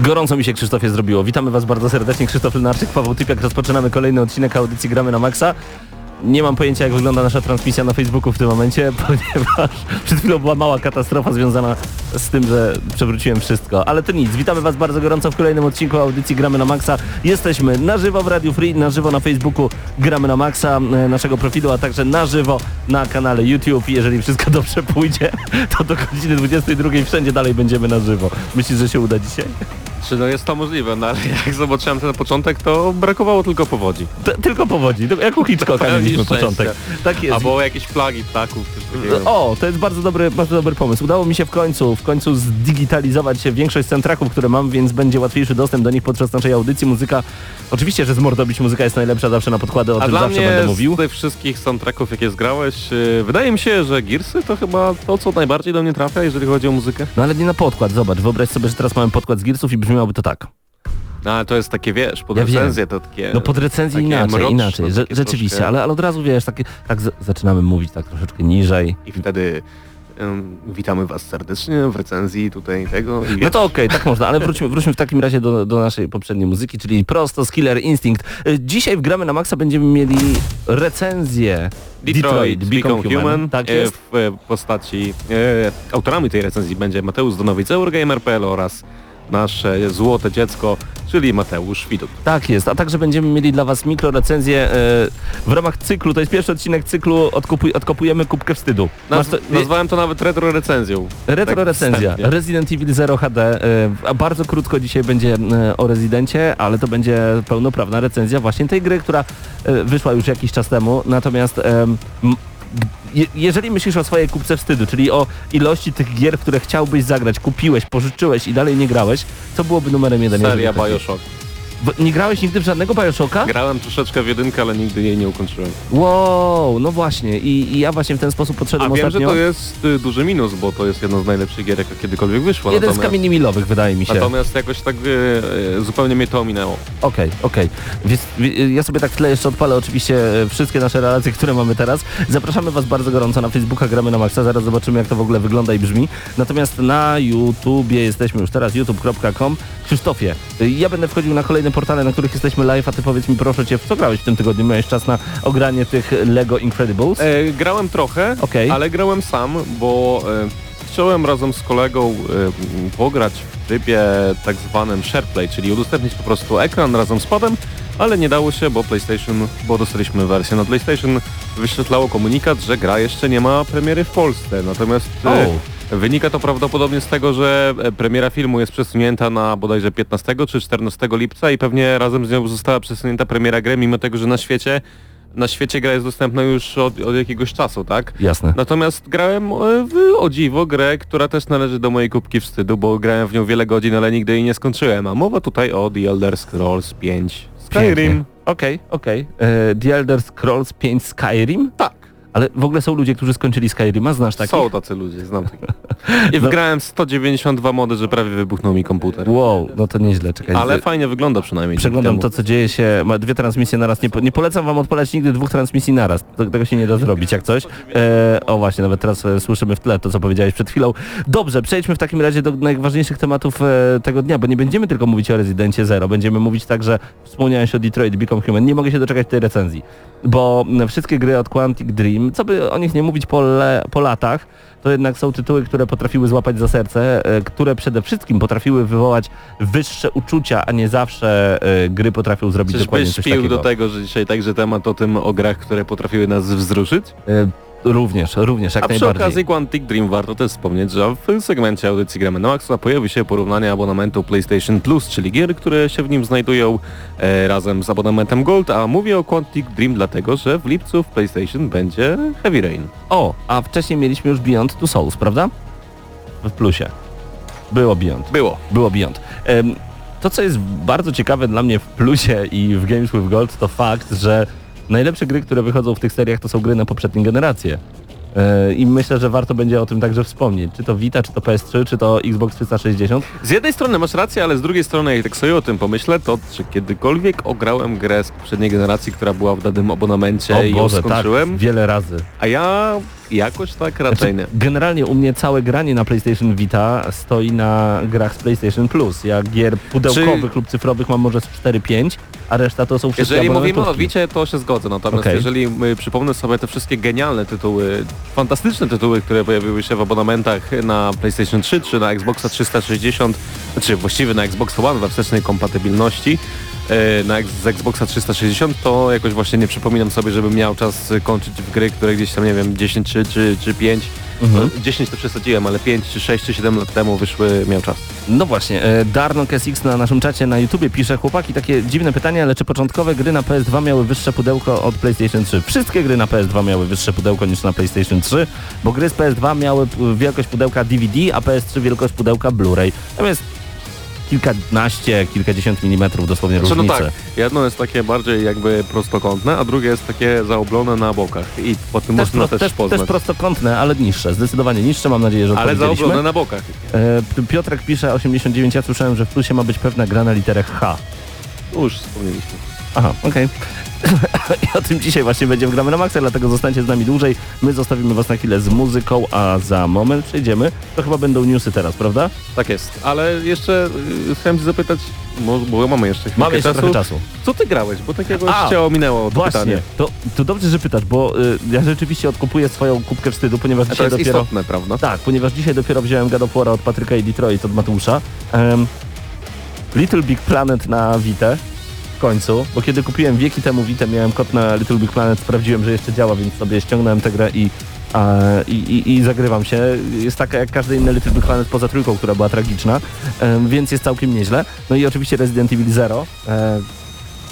Gorąco mi się Krzysztofie zrobiło. Witamy Was bardzo serdecznie. Krzysztof Lenarczyk, Paweł Typiak. Rozpoczynamy kolejny odcinek audycji Gramy na Maxa. Nie mam pojęcia jak wygląda nasza transmisja na Facebooku w tym momencie, ponieważ przed chwilą była mała katastrofa związana z tym, że przewróciłem wszystko. Ale to nic. Witamy Was bardzo gorąco w kolejnym odcinku audycji Gramy na Maxa. Jesteśmy na żywo w Radio Free, na żywo na Facebooku Gramy na Maxa, e, naszego profilu, a także na żywo na kanale YouTube. Jeżeli wszystko dobrze pójdzie, to do godziny 22 wszędzie dalej będziemy na żywo. Myślisz, że się uda dzisiaj? Czy no jest to możliwe, no ale jak zobaczyłem ten początek, to brakowało tylko powodzi. T tylko powodzi, jak u Hitchcocka mieliśmy początek. Tak jest. Albo jakieś plagi ptaków. takiego. O, to jest bardzo dobry, bardzo dobry pomysł. Udało mi się w końcu, w końcu zdigitalizować większość centraków, które mam, więc będzie łatwiejszy dostęp do nich podczas naszej audycji. Muzyka, oczywiście, że zmordobić muzyka jest najlepsza zawsze na podkłady, o A tym dla zawsze mnie będę z mówił. tych wszystkich soundtracków, jakie zgrałeś, yy, wydaje mi się, że Gearsy to chyba to, co najbardziej do mnie trafia, jeżeli chodzi o muzykę. No ale nie na podkład, zobacz, wyobraź sobie, że teraz mamy podkład z Gearsów i brzmiałoby to tak. No ale to jest takie, wiesz, pod Ja recenzję to takie... No pod recenzję inaczej, mroczne, inaczej, Rze rzeczywiście, troszkę. ale, ale od razu wiesz, takie, tak zaczynamy mówić tak troszeczkę niżej. I wtedy ym, witamy was serdecznie w recenzji tutaj tego. I No to okej, tak można, ale wróćmy, wróćmy w takim razie do, do naszej poprzedniej muzyki, czyli prosto z Killer Instinct. Y, Dzisiaj w Gramy na Maxa będziemy mieli recenzję Detroit, Become Human, Tak e, jest. w e, postaci e, autorami tej recenzji będzie Mateusz Donowiec, Eurogamer.pl oraz nasze złote dziecko, czyli Mateusz Widut. Tak jest, a także będziemy mieli dla Was mikrorecenzję e, w ramach cyklu, to jest pierwszy odcinek cyklu Odkupuj, Odkopujemy Kubkę Wstydu. Naz to, nazwałem to nawet retro recenzją. Retro tak recenzja, wstępnie. Resident Evil 0 HD, e, a bardzo krótko dzisiaj będzie e, o Rezydencie, ale to będzie pełnoprawna recenzja właśnie tej gry, która wyszła już jakiś czas temu, natomiast je, jeżeli myślisz o swojej kupce wstydu, czyli o ilości tych gier, które chciałbyś zagrać, kupiłeś, pożyczyłeś i dalej nie grałeś, co byłoby numerem jeden? Seria taki- Bioshock. Nie grałeś nigdy w żadnego Bioshocka? Grałem troszeczkę w jedynkę, ale nigdy jej nie ukończyłem. Wow, no właśnie I, i ja właśnie w ten sposób A podszedłem wiem, że to jest y, duży minus, bo to jest jedna z najlepszych gier, jaka kiedykolwiek wyszła. Jeden z natomiast, kamieni milowych wydaje mi się. natomiast jakoś tak y, y, zupełnie mnie to ominęło. Okej, okej. Więc wi- ja sobie tak w tle jeszcze odpalę oczywiście e, wszystkie nasze relacje, które mamy teraz. Zapraszamy Was bardzo gorąco na Facebooka Gramy na Maxa, zaraz zobaczymy jak to w ogóle wygląda i brzmi. Natomiast na YouTubie jesteśmy już teraz, youtube.com. Krzysztofie, y, ja będę wchodził na kolejne portale, na których jesteśmy live, a Ty powiedz mi proszę Cię, w co grałeś w tym tygodniu? Miałeś czas na ogranie tych Lego Incredibles? E, grałem trochę, Okej. ale grałem sam, bo e, chciałem razem z kolegą e, pograć w trybie tak zwanym SharePlay, czyli udostępnić po prostu ekran razem z padem, ale nie dało się, bo PlayStation, bo dostaliśmy wersję na PlayStation, wyświetlało komunikat, że gra jeszcze nie ma premiery w Polsce. Natomiast e, wynika to prawdopodobnie z tego, że e, premiera filmu jest przesunięta na bodajże 15 czy 14 lipca i pewnie razem z nią została przesunięta premiera gry, mimo tego, że na świecie na świecie gra jest dostępna już od, od jakiegoś czasu, tak? Jasne. Natomiast grałem e, w o dziwo grę, która też należy do mojej kubki wstydu, bo grałem w nią wiele godzin, ale nigdy jej nie skończyłem. A mowa tutaj o The Elder Scrolls 5 Skyrim. Okej, okej. E, The Elder Scrolls 5 Skyrim? Tak. Ale w ogóle są ludzie, którzy skończyli Skyrima, znasz takich? Są tacy ludzie, znam takich. I No. wgrałem 192 mody, że prawie wybuchnął mi komputer. Wow, no to nieźle, czekaj. Ale fajnie wygląda przynajmniej. Przeglądam to, co dzieje się, ma dwie transmisje naraz. Nie, po- nie polecam wam odpalać nigdy dwóch transmisji naraz. Tego się nie da zrobić, jak coś. E, o właśnie, nawet teraz e, słyszymy w tle to, co powiedziałeś przed chwilą. Dobrze, przejdźmy w takim razie do najważniejszych tematów e, tego dnia, bo nie będziemy tylko mówić o Rezydencie Zero. Będziemy mówić także, wspomniałeś o Detroit Become Human. Nie mogę się doczekać tej recenzji, bo wszystkie gry od Quantic Dream, co by o nich nie mówić po, le, po latach, to jednak są tytuły, które potrafiły złapać za serce, e, które przede wszystkim potrafiły wywołać wyższe uczucia, a nie zawsze e, gry potrafią zrobić dokładnie Czyżbyś coś takiego. do tego, że dzisiaj także temat o tym, o grach, które potrafiły nas wzruszyć? Również, również, jak A przy najbardziej. okazji Quantic Dream warto też wspomnieć, że w segmencie audycji Gramy na Maxa pojawi się porównanie abonamentu PlayStation Plus, czyli gier, które się w nim znajdują e, razem z abonamentem Gold, a mówię o Quantic Dream dlatego, że w lipcu w PlayStation będzie Heavy Rain. O, a wcześniej mieliśmy już Beyond Two Souls, prawda? W plusie. Było Beyond. Było. Było Beyond. Em, To, co jest bardzo ciekawe dla mnie w plusie i w Games with Gold, to fakt, że najlepsze gry, które wychodzą w tych seriach, to są gry na poprzednie generacje. E, I myślę, że warto będzie o tym także wspomnieć. Czy to Vita, czy to PS3, czy to Xbox 360. Z jednej strony masz rację, ale z drugiej strony jak tak sobie o tym pomyślę, to czy kiedykolwiek ograłem grę z poprzedniej generacji, która była w danym abonamencie i ją skończyłem, tak, wiele razy. a ja jakoś tak raczej nie. Generalnie u mnie całe granie na PlayStation Vita stoi na grach z PlayStation Plus. Ja gier pudełkowych lub cyfrowych mam może z 4-5, a reszta to są wszystkie Jeżeli mówimy o. Wicie, to się zgodzę, natomiast Okej. jeżeli przypomnę sobie te wszystkie genialne tytuły, fantastyczne tytuły, które pojawiły się w abonamentach na PlayStation 3 czy na Xboxa 360, czy właściwie na Xbox One we wstecznej kompatybilności, y, na, z Xboxa 360, to jakoś właśnie nie przypominam sobie, żebym miał czas kończyć w gry, które gdzieś tam, nie wiem, 10 czy, czy, czy 5, Mhm. no, 10 to przesadziłem, ale 5 czy 6 czy 7 lat temu wyszły, miał czas. No właśnie, e, Darnok SX na naszym czacie na YouTubie pisze, chłopaki, takie dziwne pytanie, ale czy początkowe gry na PS2 miały wyższe pudełko od PlayStation 3? Wszystkie gry na PS2 miały wyższe pudełko niż na PlayStation 3, bo gry z PS2 miały wielkość pudełka DVD, a PS3 wielkość pudełka Blu-ray. Natomiast kilkanaście, kilkadziesiąt milimetrów dosłownie Znaczy, no różnicy. tak, jedno jest takie bardziej jakby prostokątne, a drugie jest takie zaoblone na bokach i po tym Też, można pro, też, poznać. też prostokątne, ale niższe, zdecydowanie niższe, mam nadzieję, że ale zaoblone na bokach. E, Piotrek pisze 89, ja słyszałem, że w plusie ma być pewna gra na literę H. Już wspomnieliśmy. Aha, okej. I o tym dzisiaj właśnie będziemy gramy na maksa, dlatego zostańcie z nami dłużej. My zostawimy was na chwilę z muzyką, a za moment przejdziemy. To chyba będą newsy teraz, prawda? Tak jest, ale jeszcze y, chciałem cię zapytać, mo- bo mamy jeszcze chwilkę Mamy jeszcze czasu. trochę czasu. Co ty grałeś? Bo takiego A, już cię ominęło to Właśnie, pytanie. to, to dobrze, że pytasz, bo y, ja rzeczywiście odkupuję swoją kubkę wstydu, ponieważ A to dzisiaj jest dopiero... istotne, prawda? Tak, ponieważ dzisiaj dopiero wziąłem War'a od Patryka i Detroit od Mateusza. Em, Little Big Planet na Vita w końcu, bo kiedy kupiłem wieki temu Vita, miałem kod na Little Big Planet, sprawdziłem, że jeszcze działa, więc sobie ściągnąłem tę grę i, i, i, i zagrywam się. Jest taka jak każdy inny Little Big Planet poza trójką, która była tragiczna, więc jest całkiem nieźle. No i oczywiście Resident Evil Zero, e,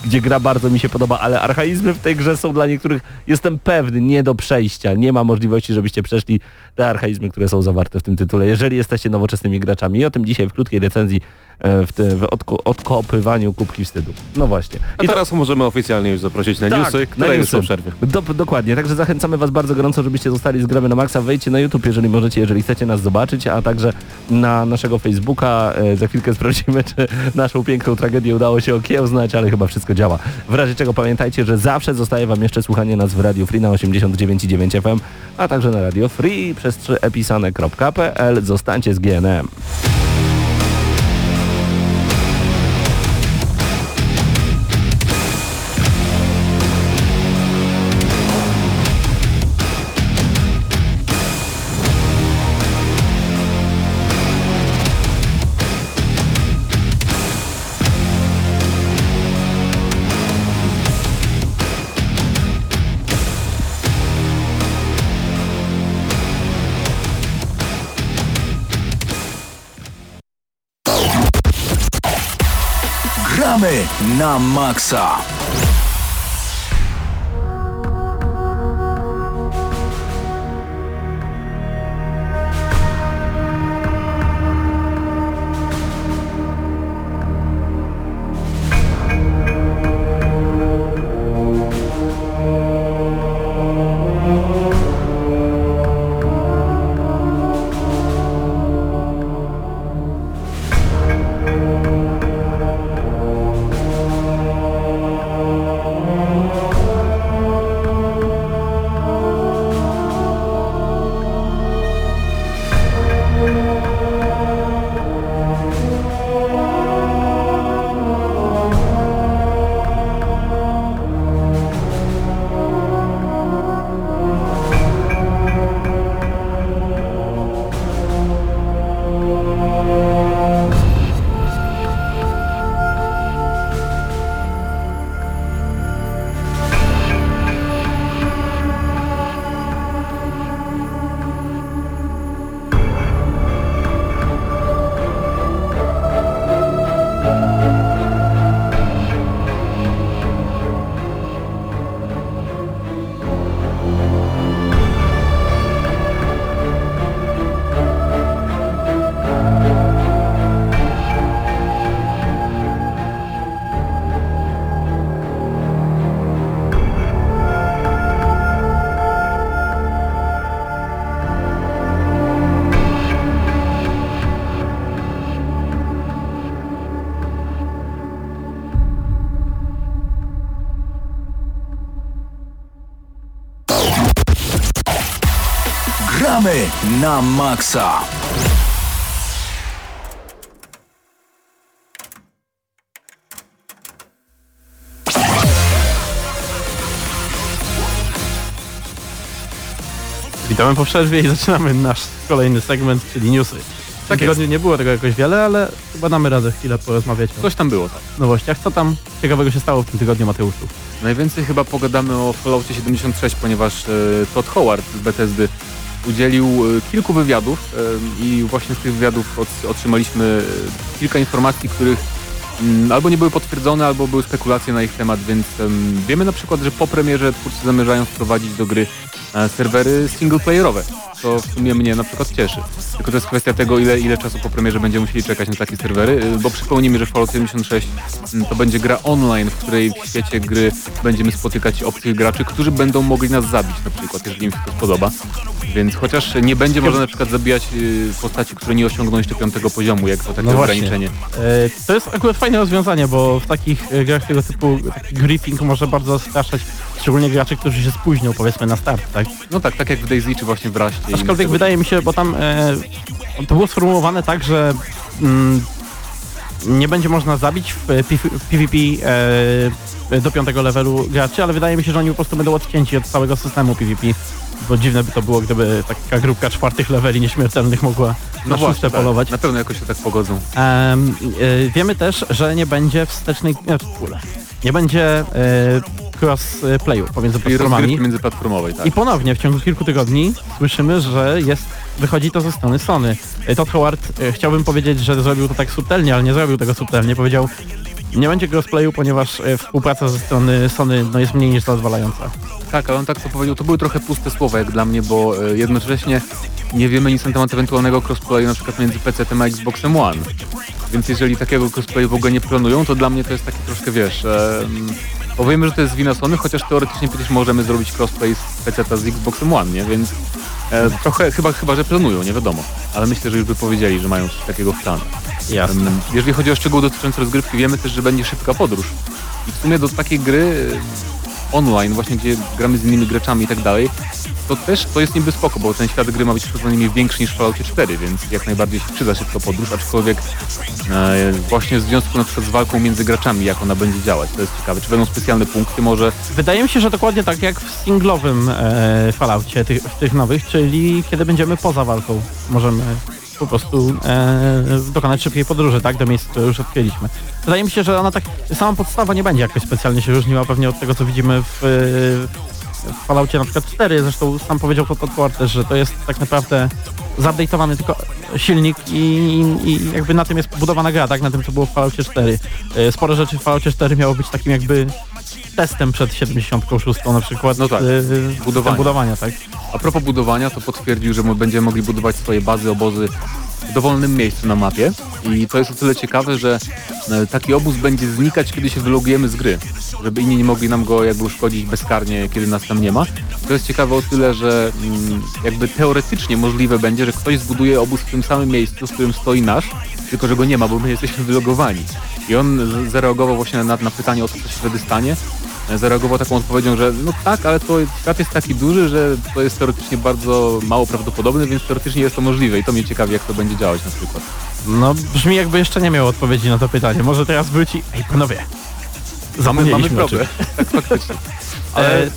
gdzie gra bardzo mi się podoba, ale archaizmy w tej grze są dla niektórych, jestem pewny, nie do przejścia. Nie ma możliwości, żebyście przeszli te archaizmy, które są zawarte w tym tytule, jeżeli jesteście nowoczesnymi graczami. I o tym dzisiaj w krótkiej recenzji e, w, tym, w odko- odkopywaniu kubki wstydu. No właśnie. A I to- teraz możemy oficjalnie już zaprosić na newsy, na które już są newsy. przerwie. Do, dokładnie, także zachęcamy Was bardzo gorąco, żebyście zostali z Gramy na Maxa. Wejdźcie na YouTube, jeżeli możecie, jeżeli chcecie nas zobaczyć, a także na naszego Facebooka. E, za chwilkę sprawdzimy, czy naszą piękną tragedię udało się okiełznać, ale chyba wszystko działa. W razie czego pamiętajcie, że zawsze zostaje Wam jeszcze słuchanie nas w Radio Free na 89,9 FM, a także na Radio Free przez 3 episane.pl. Zostańcie z GNM. Na maksa. Na maksa. Witamy po przerwie i zaczynamy nasz kolejny segment, czyli newsy. W tym Tak tygodniu nie było tego jakoś wiele, ale chyba damy radę chwilę porozmawiać o Coś tam było, tak. nowościach. Co tam ciekawego się stało w tym tygodniu, Mateuszu? Najwięcej chyba pogadamy o Falloutie 76, ponieważ e, Todd Howard z Bethesdy udzielił e, kilku wywiadów e, i właśnie z tych wywiadów otrzymaliśmy e, kilka informacji, których mm, albo nie były potwierdzone, albo były spekulacje na ich temat, więc em, wiemy na przykład, że po premierze twórcy zamierzają wprowadzić do gry serwery singleplayerowe, co w sumie mnie na przykład cieszy. Tylko to jest kwestia tego, ile, ile czasu po premierze będziemy musieli czekać na takie serwery, y, bo przypomnijmy, że Fallout 76 mm, to będzie gra online, w której w świecie gry będziemy spotykać obcych graczy, którzy będą mogli nas zabić na przykład, jeżeli im się to spodoba. Więc chociaż nie będzie można na przykład zabijać y, postaci, które nie osiągną jeszcze piątego poziomu, jak to takie No ograniczenie. E, to jest akurat fajne rozwiązanie, bo w takich grach tego typu taki gripping może bardzo straszać, szczególnie graczy, którzy się spóźnią powiedzmy na start, tak? No tak, tak jak w DayZ czy właśnie w Raście. Aczkolwiek wydaje mi się, bo tam e, to było sformułowane tak, że mm, nie będzie można zabić w PV PvP e, do piątego levelu graczy, ale wydaje mi się, że oni po prostu będą odcięci od całego systemu PvP. Bo dziwne by to było, gdyby taka grupka czwartych leveli nieśmiertelnych mogła na szóste tak. polować. Na pewno jakoś się tak pogodzą. E, wiemy też, że nie będzie wstecznej e, kule. Nie będzie e, crossplayu pomiędzy Czyli platformami. rozgrywki międzyplatformowej, tak. I ponownie w ciągu kilku tygodni słyszymy, że jest, wychodzi to ze strony Sony. E, Todd Howard, e, chciałbym powiedzieć, że zrobił to tak subtelnie, ale nie zrobił tego subtelnie. Powiedział, nie będzie crossplayu, ponieważ e, współpraca ze strony Sony no, jest mniej niż zadowalająca. Tak, ale on tak to powiedział, to były trochę puste słowa jak dla mnie, bo e, jednocześnie nie wiemy nic na temat ewentualnego crossplayu na przykład między PC a Xboxem One. Więc jeżeli takiego crossplayu w ogóle nie planują, to dla mnie to jest takie troszkę, wiesz, e, bo wiemy, że to jest wina Sony, chociaż teoretycznie przecież możemy zrobić crossplay z PC z Xboxem One, nie? Więc e, trochę, chyba, chyba, że planują, nie wiadomo. Ale myślę, że już by powiedzieli, że mają coś takiego w planie. Jasne. Em, Jeżeli chodzi o szczegóły dotyczące rozgrywki, wiemy też, że będzie szybka podróż. I w sumie do takiej gry online, właśnie gdzie gramy z innymi graczami i tak dalej, to też to jest niby spoko, bo ten świat gry ma być przynajmniej większy niż w Falloutie 4, więc jak najbardziej się przyda szybka podróż, aczkolwiek e, właśnie w związku na przykład z walką między graczami, jak ona będzie działać, to jest ciekawe. Czy będą specjalne punkty może? Wydaje mi się, że dokładnie tak jak w singlowym e, Falloutie, tych nowych, czyli kiedy będziemy poza walką, możemy po prostu e, dokonać szybkiej podróży, tak, do miejsc, które już odkryliśmy. Wydaje mi się, że ona tak, sama podstawa nie będzie jakoś specjalnie się różniła pewnie od tego, co widzimy w, e, w Falloutie na przykład 4, zresztą sam powiedział Howard też, że to jest tak naprawdę zupdate'owany tylko silnik i, i, i jakby na tym jest budowana gra, tak, na tym co było w Falloutie 4. E, Sporo rzeczy w Falloutie 4 miało być takim jakby testem przed 76 na przykład No tak, e, budowania. budowania. tak? A propos budowania, to potwierdził, że będziemy mogli budować swoje bazy, obozy w dowolnym miejscu na mapie i to jest o tyle ciekawe, że e, taki obóz będzie znikać, kiedy się wylogujemy z gry, żeby inni nie mogli nam go jakby uszkodzić bezkarnie, kiedy nas tam nie ma. To jest ciekawe o tyle, że mm, jakby teoretycznie możliwe będzie, że ktoś zbuduje obóz w tym samym miejscu, w którym stoi nasz, tylko że go nie ma, bo my jesteśmy wylogowani. I on zareagował właśnie na, na pytanie o to, co się wtedy stanie. Zareagował taką odpowiedzią, że no tak, ale to świat jest taki duży, że to jest teoretycznie bardzo mało prawdopodobne, więc teoretycznie jest to możliwe i to mnie ciekawi, jak to będzie działać na przykład. No brzmi jakby jeszcze nie miał odpowiedzi na to pytanie. Może teraz wróci. Ej panowie, Mamy, mamy problem. tak, faktycznie. E,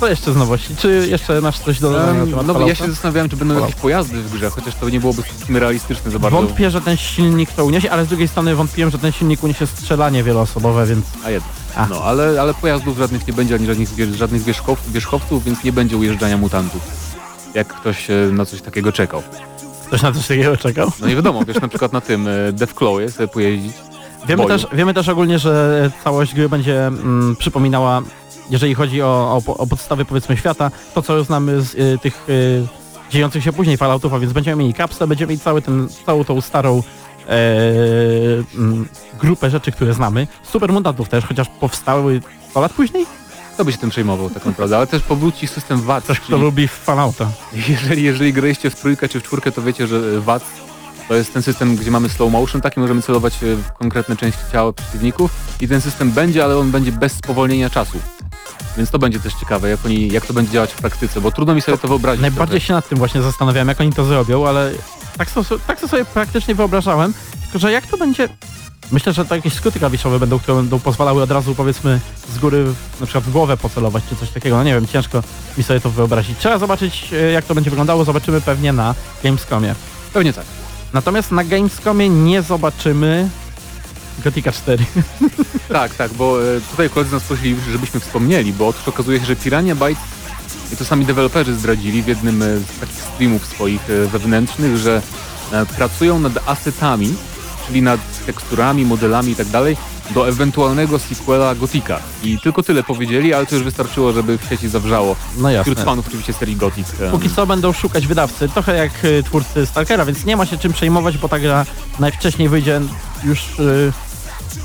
co jeszcze z nowości? Czy jeszcze masz coś do dodania temat no ja się zastanawiałem, czy będą jakieś pojazdy w grze, chociaż to nie byłoby realistyczne za bardzo. Wątpię, że ten silnik to uniesie, ale z drugiej strony wątpiłem, że ten silnik uniesie strzelanie wieloosobowe, więc A jednak. A. No, ale, ale pojazdów żadnych nie będzie, ani żadnych, żadnych wierzchow, wierzchowców, więc nie będzie ujeżdżania mutantów. Jak ktoś e, na coś takiego czekał. ktoś na coś takiego czekał. No nie wiadomo, wiesz, na przykład na tym e, Deathclawie sobie pojeździć. Wiemy boju. też, wiemy też ogólnie, że całość gry będzie mm, przypominała, jeżeli chodzi o, o, o podstawy powiedzmy świata, to co znamy z y, tych y, dziejących się później Falloutów, a więc będziemy mieli kapsle, będziemy mieli cały ten, całą tą starą e, grupę rzeczy, które znamy. Super mutantów też, chociaż powstały 100 lat później? Kto by się tym przejmował tak naprawdę, ale też powróci system VAT. Coś, kto lubi Fallouta. jeżeli, jeżeli graliście w trójkę czy w czwórkę, to wiecie, że VAT to jest ten system, gdzie mamy slow motion, taki możemy celować e, w konkretne części ciała przeciwników i ten system będzie, ale on będzie bez spowolnienia czasu. Więc to będzie też ciekawe, jak, oni, jak to będzie działać w praktyce, bo trudno mi sobie to wyobrazić. Najbardziej trochę. się nad tym właśnie zastanawiałem, jak oni to zrobią, ale tak to, tak to sobie praktycznie wyobrażałem, tylko że jak to będzie... Myślę, że to jakieś skróty klawiszowe będą, które będą pozwalały od razu powiedzmy z góry na przykład w głowę pocelować czy coś takiego. No nie wiem, ciężko mi sobie to wyobrazić. Trzeba zobaczyć e, jak to będzie wyglądało, zobaczymy pewnie na Gamescomie. Pewnie tak. Natomiast na Gamescomie nie zobaczymy Gothica 4. Tak, tak, bo e, tutaj koledzy nas prosili, żebyśmy wspomnieli, bo otóż okazuje się, że Pirania Bytes i to sami deweloperzy zdradzili w jednym e, z takich streamów swoich e, wewnętrznych, że e, pracują nad asetami, czyli nad teksturami, modelami i tak dalej, do ewentualnego sequela Gotika. I tylko tyle powiedzieli, ale to już wystarczyło, żeby w sieci zawrzało. No jasne. Wśród fanów oczywiście serii Gothic. Póki co będą szukać wydawcy, trochę jak twórcy Stalkera, więc nie ma się czym przejmować, bo ta gra najwcześniej wyjdzie już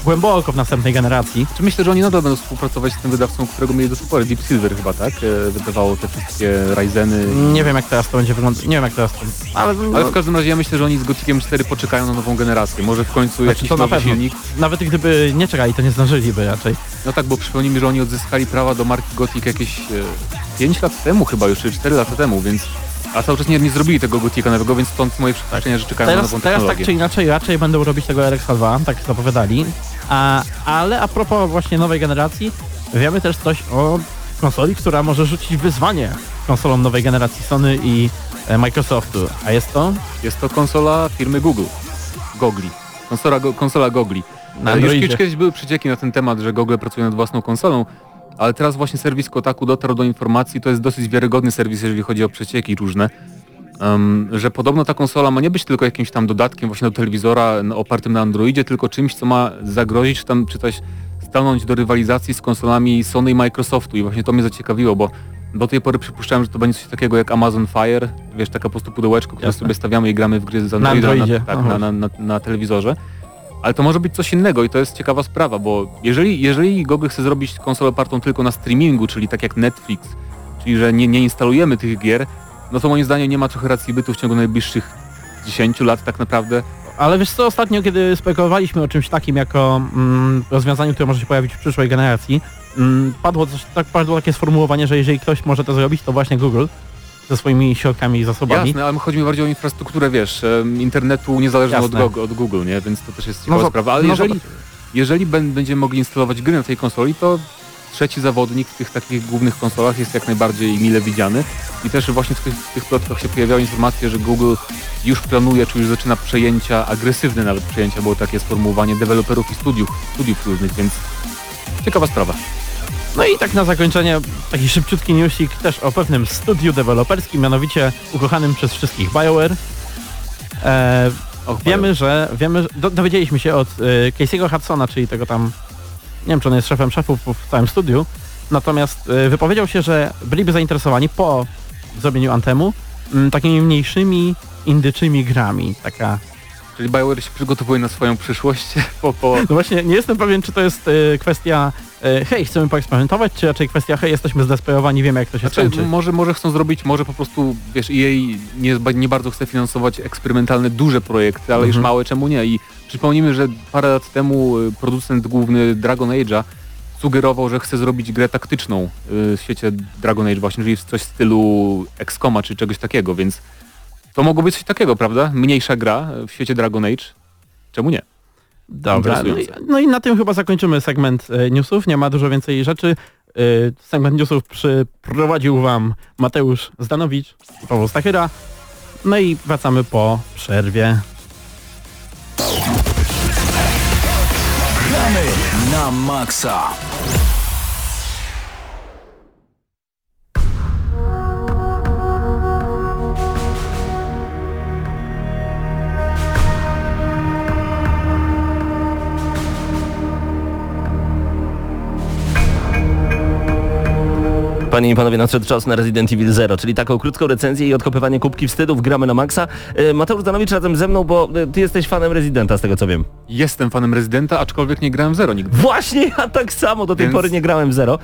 głęboko w następnej generacji. Czy myślę, że oni nadal będą współpracować z tym wydawcą, którego mieli do tej pory, Deep Silver chyba, tak? E, Wydawało te wszystkie Ryzeny. Nie wiem jak teraz to będzie wyglądać, nie wiem jak teraz to... Ale, no, Ale w każdym razie ja myślę, że oni z Gotikiem 4 poczekają na nową generację. Może w końcu znaczy, jakiś to na nowy pewno. silnik. Nawet gdyby nie czekali, to nie zdążyliby raczej. No tak, bo przypomnijmy, że oni odzyskali prawa do marki Gothic jakieś e, 5 lat temu chyba już, czy 4 lata temu, więc... A cały czas nie, nie zrobili tego Gotika nowego, więc stąd moje przypuszczenia, że czekają na Teraz, nową teraz tak czy inaczej raczej będą robić tego RX2, tak zapowiadali. A, ale a propos właśnie nowej generacji, wiemy też coś o konsoli, która może rzucić wyzwanie konsolom nowej generacji Sony i e, Microsoftu. A jest to Jest to konsola firmy Google. Gogli. Konsola, go, konsola Gogli. Na E, już kiedyś były przecieki na ten temat, że Google pracuje nad własną konsolą, ale teraz właśnie serwis Kotaku dotarł do informacji, to jest dosyć wiarygodny serwis, jeżeli chodzi o przecieki różne, em, że podobno ta konsola ma nie być tylko jakimś tam dodatkiem właśnie do telewizora n- opartym na Androidzie, tylko czymś, co ma zagrozić, czy tam czy coś stanąć do rywalizacji z konsolami Sony i Microsoftu i właśnie to mnie zaciekawiło, bo do tej pory przypuszczałem, że to będzie coś takiego jak Amazon Fire, wiesz, taka po prostu pudełeczko, które Jasne. sobie stawiamy i gramy w gry z Androida Androidzie, tak, na, na, na, na telewizorze. Ale to może być coś innego i to jest ciekawa sprawa, bo jeżeli, jeżeli Google chce zrobić konsolę opartą tylko na streamingu, czyli tak jak Netflix, czyli że nie, nie instalujemy tych gier, no to moim zdaniem nie ma trochę racji bytu w ciągu najbliższych 10 lat tak naprawdę. Ale wiesz co, ostatnio kiedy spekulowaliśmy o czymś takim jako mm, rozwiązaniu, które może się pojawić w przyszłej generacji, mm, padło, coś, tak, padło takie sformułowanie, że jeżeli ktoś może to zrobić, to właśnie Google ze swoimi środkami i zasobami. Jasne, ale chodzi mi bardziej o infrastrukturę, wiesz, em, internetu niezależną od, od Google, nie? Więc to też jest No ciekawa zo- sprawa. Ale no jeżeli, jeżeli będziemy mogli instalować gry na tej konsoli, to trzeci zawodnik w tych takich głównych konsolach jest jak najbardziej mile widziany. I też właśnie w tych, w tych plotkach się pojawiały informacje, że Google już planuje, czy już zaczyna przejęcia, agresywne nawet przejęcia, było takie sformułowanie deweloperów i studiów, studiów różnych, więc ciekawa sprawa. No i tak na zakończenie taki szybciutki newsik też o pewnym studiu deweloperskim, mianowicie ukochanym przez wszystkich BioWare. E, Och, wiemy, że wiemy, że- do, dowiedzieliśmy się od e, Casey'ego Hudsona, czyli tego tam, nie wiem czy on jest szefem szefów w całym studiu, natomiast e, wypowiedział się, że byliby zainteresowani po zrobieniu Antemu m, takimi mniejszymi indyczymi grami. Taka Czyli BioWare się przygotowuje na swoją przyszłość po, po, No właśnie, nie jestem pewien, czy to jest e, kwestia e, hej, chcemy poeksperymentować, czy raczej kwestia hej, jesteśmy zdesperowani, wiemy jak to się Znaczy, skończy. może, może chcą zrobić, może po prostu, wiesz, EA nie, nie bardzo chce finansować eksperymentalne, duże projekty, ale już Mhm. małe, czemu nie? I przypomnijmy, że parę lat temu y, producent główny Dragon Age'a sugerował, że chce zrobić grę taktyczną y, w świecie Dragon Age właśnie, czyli coś w stylu XCOMa czy czegoś takiego, więc to mogło być coś takiego, prawda? Mniejsza gra w świecie Dragon Age. Czemu nie? Dobra, no i, no i na tym chyba zakończymy segment e, newsów, nie ma dużo więcej rzeczy. E, segment newsów przyprowadził wam Mateusz Zdanowicz i Paweł Stachyra. No i wracamy po przerwie. Gramy na maksa. Panie i Panowie, nadszedł czas na Resident Evil 0, czyli taką krótką recenzję i odkopywanie kubki wstydów gramy na maksa. E, Mateusz Danowicz razem ze mną, bo e, ty jesteś fanem Residenta, z tego co wiem. Jestem fanem Rezydenta, aczkolwiek nie grałem w Zero nigdy. Właśnie ja tak samo do tej Więc- pory nie grałem w Zero.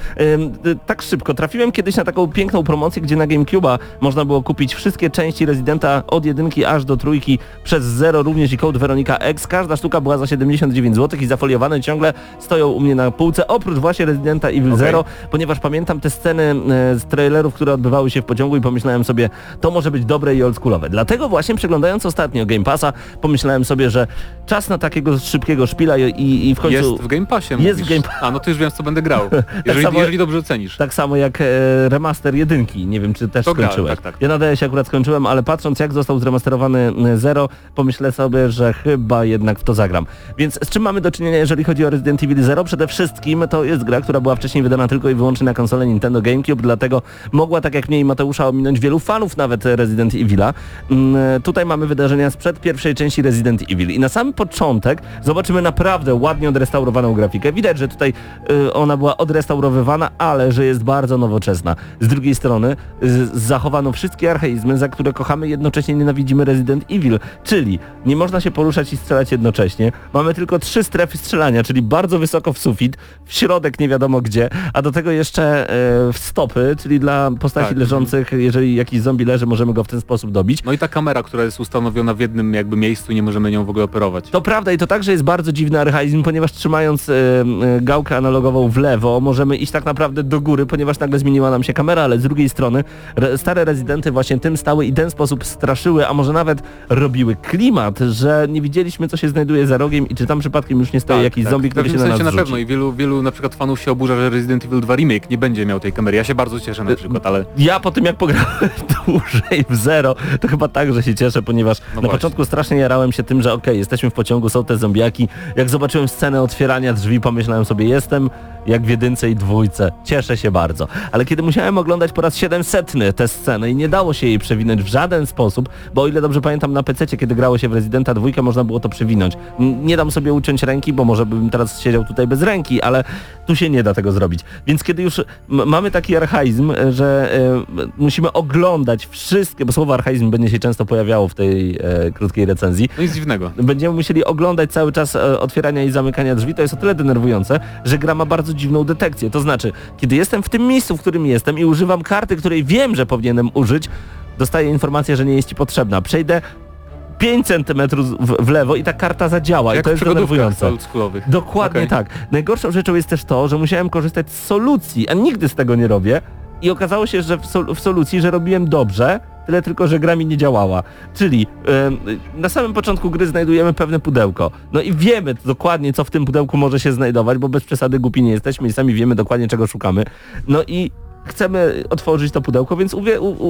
Y, tak szybko. Trafiłem kiedyś na taką piękną promocję, gdzie na GameCube'a można było kupić wszystkie części Residenta od jedynki aż do trójki przez Zero, również i kod Weronika X. Każda sztuka była za 79 zł i zafoliowane ciągle stoją u mnie na półce, oprócz właśnie Residenta Evil Okej. Zero, ponieważ pamiętam te sceny e, z trailerów, które odbywały się w pociągu i pomyślałem sobie, to może być dobre i oldschoolowe. Dlatego właśnie przeglądając ostatnio Game Passa, pomyślałem sobie, że czas na takiego szybkiego szpila i, i, w końcu... Jest w Game Passie. Jest mówisz. w Game Pa- A, no to już wiem, co będę grał. Jeżeli, samo- jeżeli dobrze ocenisz. Tak samo jak e, remaster jedynki. Nie wiem, czy też To skończyłeś. tak, tak. Ja nadaję się akurat skończyłem, ale patrząc jak został zremasterowany e, Zero, pomyślę sobie, że chyba jednak w to zagram. Więc z czym mamy do czynienia, jeżeli chodzi o Resident Evil Zero? Przede wszystkim to jest gra, która była wcześniej wydana tylko i wyłącznie na konsolę Nintendo GameCube, dlatego mogła, tak jak mnie i Mateusza, ominąć wielu fanów nawet Resident Evila. Mm, Tutaj mamy wydarzenia sprzed pierwszej części Resident Evil i na sam początek zobaczymy naprawdę ładnie odrestaurowaną grafikę. Widać, że tutaj y, ona była odrestaurowywana, ale że jest bardzo nowoczesna. Z drugiej strony zachowano wszystkie archaizmy, za które kochamy, jednocześnie nienawidzimy Resident Evil, czyli nie można się poruszać i strzelać jednocześnie. Mamy tylko trzy strefy strzelania, czyli bardzo wysoko w sufit, w środek nie wiadomo gdzie, a do tego jeszcze y, w stopy, czyli dla postaci Tak. leżących, jeżeli jakiś zombie leży, możemy go w ten sposób dobić. No i ta kamera, która jest ustanowiona w jednym jakby miejscu nie możemy nią w ogóle operować. To prawda i to także jest bardzo dziwny archaizm, ponieważ trzymając e, e, gałkę analogową w lewo możemy iść tak naprawdę do góry, ponieważ nagle zmieniła nam się kamera, ale z drugiej strony re, stare rezydenty właśnie tym stały i ten sposób straszyły, a może nawet robiły klimat, że nie widzieliśmy co się znajduje za rogiem i czy tam przypadkiem już nie stoi jakiś zombie, W który się na nas sensie na pewno i wielu, wielu na przykład fanów się oburza, że Resident Evil 2 Remake nie będzie miał tej kamery. Ja się bardzo cieszę na przykład, ale Ja po tym jak pograłem dłużej w zero, to chyba także się cieszę, ponieważ No na właśnie. początku strasznie jarałem się tym, że okej, jesteśmy w pociągu, są te zombiaki. Jak zobaczyłem scenę otwierania drzwi, pomyślałem sobie, jestem jak w jedynce i dwójce. Cieszę się bardzo. Ale kiedy musiałem oglądać po raz 700 tę scenę i nie dało się jej przewinąć w żaden sposób, bo o ile dobrze pamiętam na PC, kiedy grało się w Residenta dwójkę, można było to przewinąć. Nie dam sobie uciąć ręki, bo może bym teraz siedział tutaj bez ręki, ale tu się nie da tego zrobić. Więc kiedy już mamy taki archaizm, e, że e, musimy oglądać wszystkie, bo słowo archaizm będzie się często pojawiało w tej e, krótkiej recenzji, no nic dziwnego. będziemy musieli oglądać cały czas e, otwierania i zamykania drzwi, to jest o tyle denerwujące, że gra ma bardzo dziwną detekcję. To znaczy, kiedy jestem w tym miejscu, w którym jestem i używam karty, której wiem, że powinienem użyć, dostaję informację, że nie jest ci potrzebna. Przejdę 5 cm w, lewo i ta karta zadziała i Jak to w jest denerwujące. Dokładnie Okej. tak. Najgorszą rzeczą jest też to, że musiałem korzystać z solucji, a nigdy z tego nie robię. I okazało się, że w, sol w solucji, że robiłem dobrze, tyle tylko, że gra mi nie działała. Czyli em, na samym początku gry znajdujemy pewne pudełko. No i wiemy dokładnie, co w tym pudełku może się znajdować, bo bez przesady głupi nie jesteśmy i sami wiemy dokładnie, czego szukamy. No i chcemy otworzyć to pudełko, więc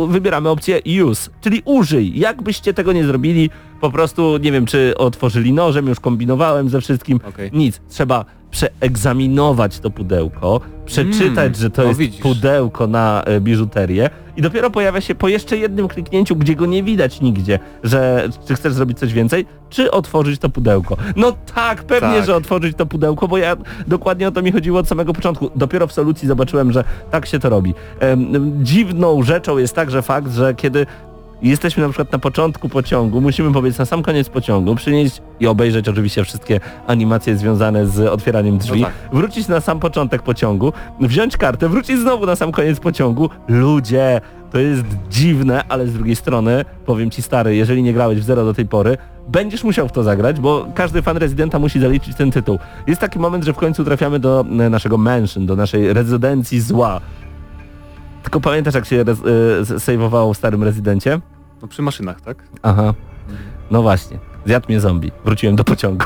wybieramy opcję use, czyli użyj. Jakbyście tego nie zrobili, po prostu nie wiem, czy otworzyli nożem, już kombinowałem ze wszystkim. Okej. Nic, trzeba przeegzaminować to pudełko, przeczytać, Mm, że to no jest widzisz. pudełko na e, biżuterię i dopiero pojawia się po jeszcze jednym kliknięciu, gdzie go nie widać nigdzie, że czy chcesz zrobić coś więcej, czy otworzyć to pudełko. No tak, pewnie, Tak. że otworzyć to pudełko, bo ja dokładnie o to mi chodziło od samego początku. Dopiero w solucji zobaczyłem, że tak się to robi. Dziwną rzeczą jest także fakt, że kiedy jesteśmy na przykład na początku pociągu, musimy pobiec na sam koniec pociągu, przynieść i obejrzeć oczywiście wszystkie animacje związane z otwieraniem drzwi, No tak. wrócić na sam początek pociągu, wziąć kartę, wrócić znowu na sam koniec pociągu. Ludzie, to jest dziwne, ale z drugiej strony, powiem ci stary, jeżeli nie grałeś w Zero do tej pory, będziesz musiał w to zagrać, bo każdy fan Residenta musi zaliczyć ten tytuł. Jest taki moment, że w końcu trafiamy do e, naszego mansion, do naszej rezydencji zła. Tylko pamiętasz jak się rez- y, sejwowało w starym rezydencie? No przy maszynach, tak? Aha. No właśnie. Zjadł mnie zombie. Wróciłem do pociągu.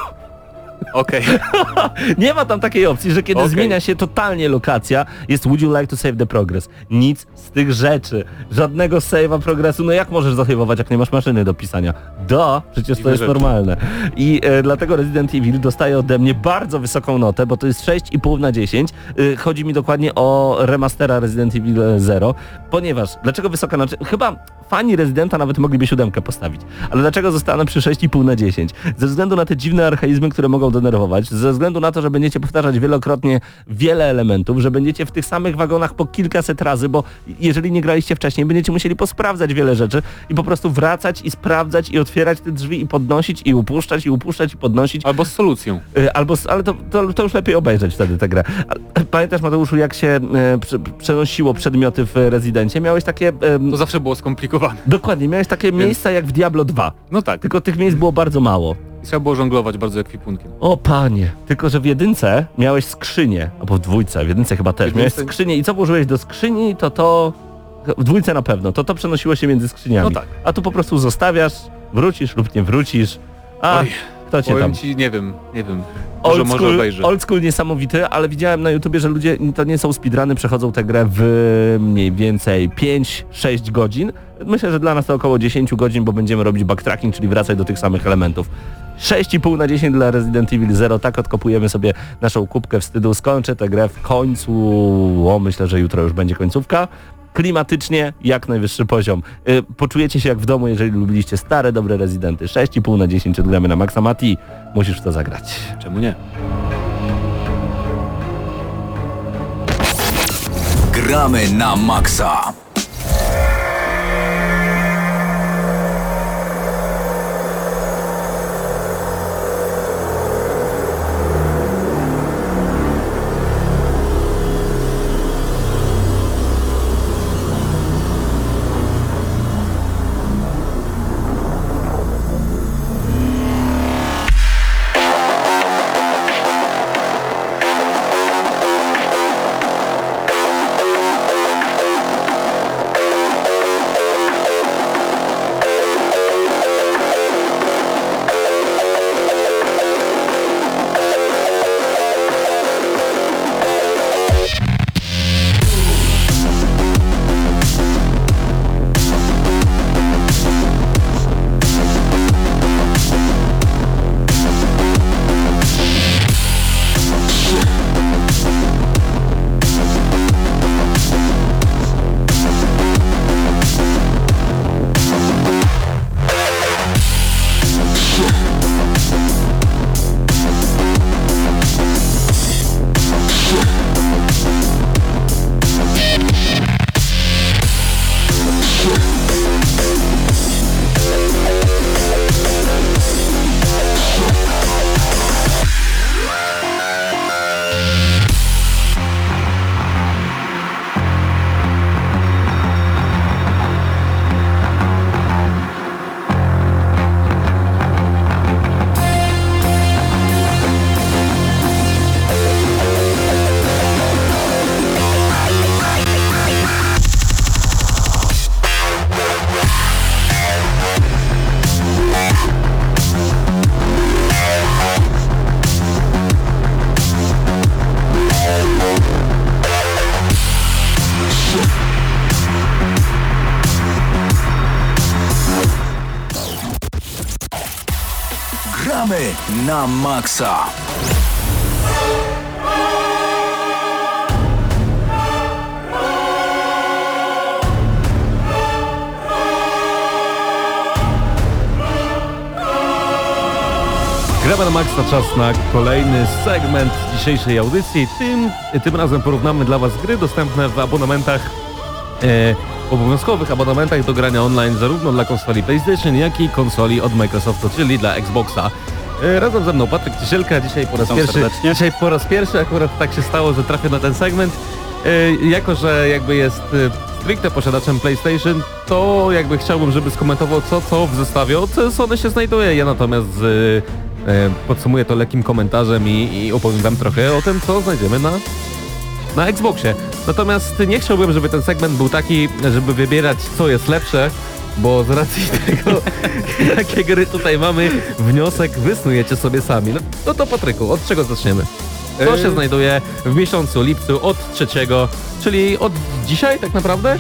Okej. Nie ma tam takiej opcji, że kiedy Okej. zmienia się totalnie lokacja, jest would you like to save the progress. Nic z tych rzeczy. Żadnego save'a progresu. No jak możesz zasejwować, jak nie masz maszyny do pisania? Da, przecież to jest rzeczy. normalne. I e, dlatego Resident Evil dostaje ode mnie bardzo wysoką notę, bo to jest 6,5 na 10. Y, chodzi mi dokładnie o remastera Resident Evil 0, ponieważ, dlaczego wysoka nota? Chyba fani Residenta nawet mogliby siódemkę postawić. Ale dlaczego zostanę przy 6,5 na 10? Ze względu na te dziwne archaizmy, które mogą do denerwować, ze względu na to, że będziecie powtarzać wielokrotnie wiele elementów, że będziecie w tych samych wagonach po kilkaset razy, bo jeżeli nie graliście wcześniej, będziecie musieli posprawdzać wiele rzeczy i po prostu wracać i sprawdzać i otwierać te drzwi i podnosić i upuszczać i upuszczać i podnosić. Albo z solucją. Y, Albo, ale to, to, to już lepiej obejrzeć wtedy tę grę. Pamiętasz Mateuszu, jak się e, prze, przenosiło przedmioty w Rezydencie? Miałeś takie... To zawsze było skomplikowane. Dokładnie, miałeś takie miejsca jak w Diablo 2. No tak, Tylko tych miejsc było bardzo mało. Trzeba było żonglować bardzo ekwipunkiem. O panie, tylko że w jedynce miałeś skrzynię, albo w dwójce, w jedynce chyba też, W miałeś jedynce- skrzynię i co włożyłeś do skrzyni, to to... W dwójce na pewno, to to przenosiło się między skrzyniami. No tak. A tu po prostu zostawiasz, wrócisz lub nie wrócisz. A, Oj, kto cię tam... Ci, nie wiem, nie wiem. Może, Old może school, obejrzę. old school niesamowity, ale widziałem na YouTubie, że ludzie, to nie są speedruny, przechodzą tę grę w mniej więcej 5-6 godzin. Myślę, że dla nas to około 10 godzin, bo będziemy robić backtracking, czyli wracać do tych samych elementów. 6,5 na 10 dla Resident Evil 0, tak odkopujemy sobie naszą kubkę wstydu. Skończę tę grę w końcu, o myślę, że jutro już będzie końcówka. Klimatycznie jak najwyższy poziom. Y, Poczujecie się jak w domu, jeżeli lubiliście stare, dobre Rezydenty. 6,5 na 10 odgramy na Maxa Mati. Musisz w to zagrać. Czemu nie? Gramy na maksa. Na maksa. Gramy na czas na kolejny segment dzisiejszej audycji. Tym, tym razem porównamy dla Was gry dostępne w abonamentach, e, obowiązkowych abonamentach do grania online zarówno dla konsoli PlayStation, jak i konsoli od Microsoftu, czyli dla Xboxa. E, razem ze mną Patryk Ciesielka, dzisiaj po raz Witam pierwszy, serdecznie. dzisiaj po raz pierwszy akurat tak się stało, że trafię na ten segment. E, jako, że jakby jest e, stricte posiadaczem PlayStation, to jakby chciałbym, żeby skomentował co, co w zestawie od Sony się znajduje. Ja natomiast podsumuję to lekkim komentarzem i, i opowiem wam trochę o tym, co znajdziemy na, na Xboxie. Natomiast nie chciałbym, żeby ten segment był taki, żeby wybierać co jest lepsze, bo z racji tego, jakie gry tutaj mamy, wniosek wysnujecie sobie sami. No, no to Patryku, od czego zaczniemy? Co się znajduje w miesiącu lipcu od trzeciego, czyli od dzisiaj tak naprawdę?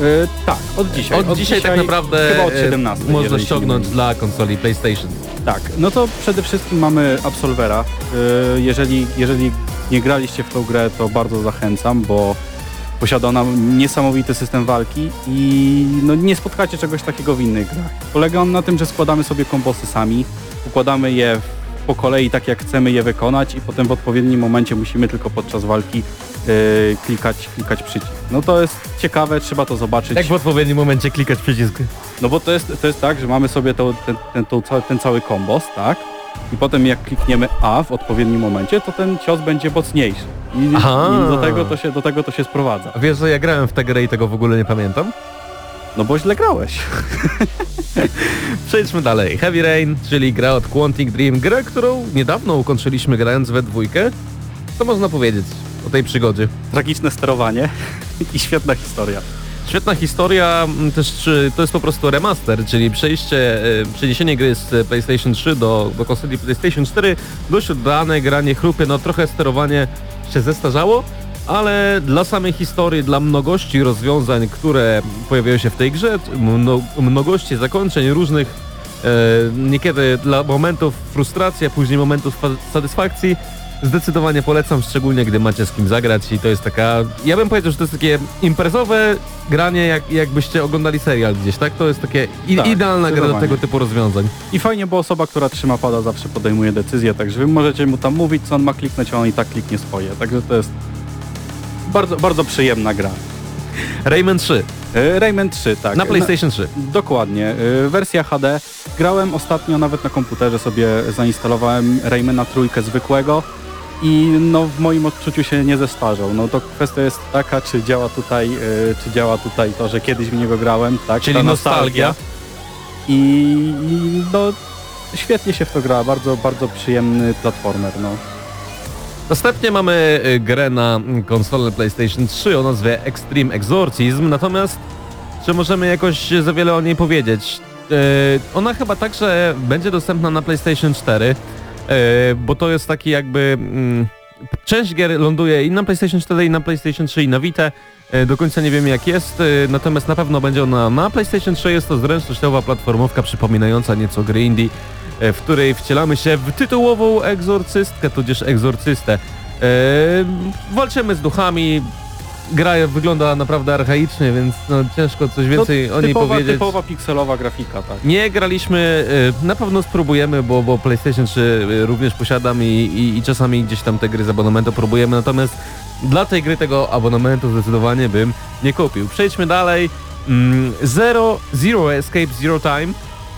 E, tak, od dzisiaj. Od, dzisiaj, tak naprawdę Chyba od e, 17. można jeżeli się ściągnąć dla konsoli PlayStation. Tak, no to przede wszystkim mamy Absolvera. E, Jeżeli, jeżeli nie graliście w tą grę, to bardzo zachęcam, bo posiada ona niesamowity system walki i no, nie spotkacie czegoś takiego w innych grach. Polega on na tym, że składamy sobie kombosy sami, układamy je po kolei tak jak chcemy je wykonać i potem w odpowiednim momencie musimy tylko podczas walki yy, klikać, klikać przycisk. No to jest ciekawe, trzeba to zobaczyć. Jak w odpowiednim momencie klikać przycisk? No bo to jest, to jest tak, że mamy sobie to, ten, ten, cały- ten cały kombos, tak? I potem jak klikniemy A w odpowiednim momencie, to ten cios będzie mocniejszy. I, i do, tego to się, do tego to się sprowadza. Wiesz, że ja grałem w tę grę i tego w ogóle nie pamiętam? No bo źle grałeś. Przejdźmy dalej. Heavy Rain, czyli gra od Quantic Dream, grę, którą niedawno ukończyliśmy grając we dwójkę. Co można powiedzieć o tej przygodzie? Tragiczne sterowanie i świetna historia. Świetna historia, m, też to jest po prostu remaster, czyli przejście, e, przeniesienie gry z PlayStation 3 do, do konsoli PlayStation 4, dość oddane, granie chrupie, no trochę sterowanie się zestarzało, ale dla samej historii, dla mnogości rozwiązań, które pojawiają się w tej grze, mno, mnogości zakończeń różnych, e, niekiedy dla momentów frustracji, a później momentów fa- satysfakcji, Zdecydowanie polecam, szczególnie gdy macie z kim zagrać i to jest taka, ja bym powiedział, że to jest takie imprezowe granie, jak, jakbyście oglądali serial gdzieś, tak? To jest takie i, Tak, idealna gra do tego typu rozwiązań. I fajnie, bo osoba, która trzyma pada zawsze podejmuje decyzję, także wy możecie mu tam mówić, co on ma kliknąć, a on i tak kliknie swoje. Także to jest bardzo, bardzo przyjemna gra. Rayman 3 E, Rayman 3, tak. na PlayStation 3. Dokładnie. Y, Wersja HD. Grałem ostatnio nawet na komputerze sobie zainstalowałem Raymana trójkę zwykłego i no w moim odczuciu się nie zestarzał. No to kwestia jest taka, czy działa tutaj, y, czy działa tutaj to, że kiedyś w niego grałem, tak? Czyli ta nostalgia. I, I no świetnie się w to gra, bardzo, bardzo przyjemny platformer, no. Następnie mamy y, grę na konsolę PlayStation 3 o nazwie Extreme Exorcism, natomiast czy możemy jakoś za wiele o niej powiedzieć? Y, Ona chyba także będzie dostępna na PlayStation 4, y, bo to jest taki jakby... mm, Część gier ląduje i na PlayStation 4, i na PlayStation 3, i na Vita. Y, Do końca nie wiem jak jest, y, natomiast na pewno będzie ona na PlayStation 3. Jest to zręcznościowa platformówka przypominająca nieco gry indie, w której wcielamy się w tytułową egzorcystkę, tudzież egzorcystę. E, walczymy z duchami, gra wygląda naprawdę archaicznie, więc no, ciężko coś więcej no, o niej typowa, powiedzieć. typowa pikselowa grafika, tak. Nie graliśmy, y, na pewno spróbujemy, bo, bo PlayStation 3 y, również posiadam i, i, i czasami gdzieś tam te gry z abonamentu próbujemy, natomiast dla tej gry tego abonamentu zdecydowanie bym nie kupił. Przejdźmy dalej. Mm, Zero, Zero Escape, Zero Time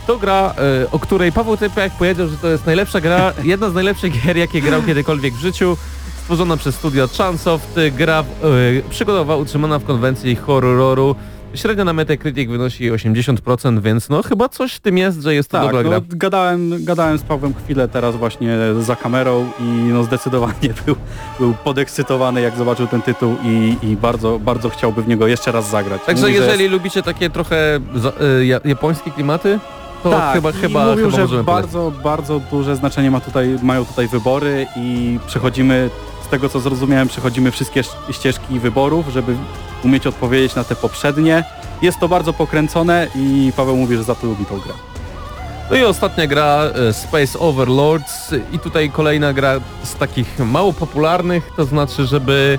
to gra, y, o której Paweł Typiak powiedział, że to jest najlepsza gra, jedna z najlepszych gier, jakie grał kiedykolwiek w życiu. Stworzona przez studio Chunsoft, y, gra y, przygodowa utrzymana w konwencji horroru. Średnia na Metacritic wynosi 80%, więc no chyba coś w tym jest, że jest to Tak, dobra no, gra. gadałem, gadałem z Pawłem chwilę teraz właśnie za kamerą i no zdecydowanie był, był podekscytowany jak zobaczył ten tytuł i, i bardzo, bardzo chciałby w niego jeszcze raz zagrać. Także Mówi, że jeżeli lubicie takie trochę za, y, ja- japońskie klimaty, to tak, chyba, chyba, mówił, chyba że bardzo, bardzo duże znaczenie ma tutaj, mają tutaj wybory i przechodzimy, tego co zrozumiałem, przechodzimy wszystkie sz- ścieżki wyborów, żeby umieć odpowiedzieć na te poprzednie. Jest to bardzo pokręcone i Paweł mówi, że za to lubi tą grę. No i ostatnia gra e, Space Overlords i tutaj kolejna gra z takich mało popularnych, to znaczy, żeby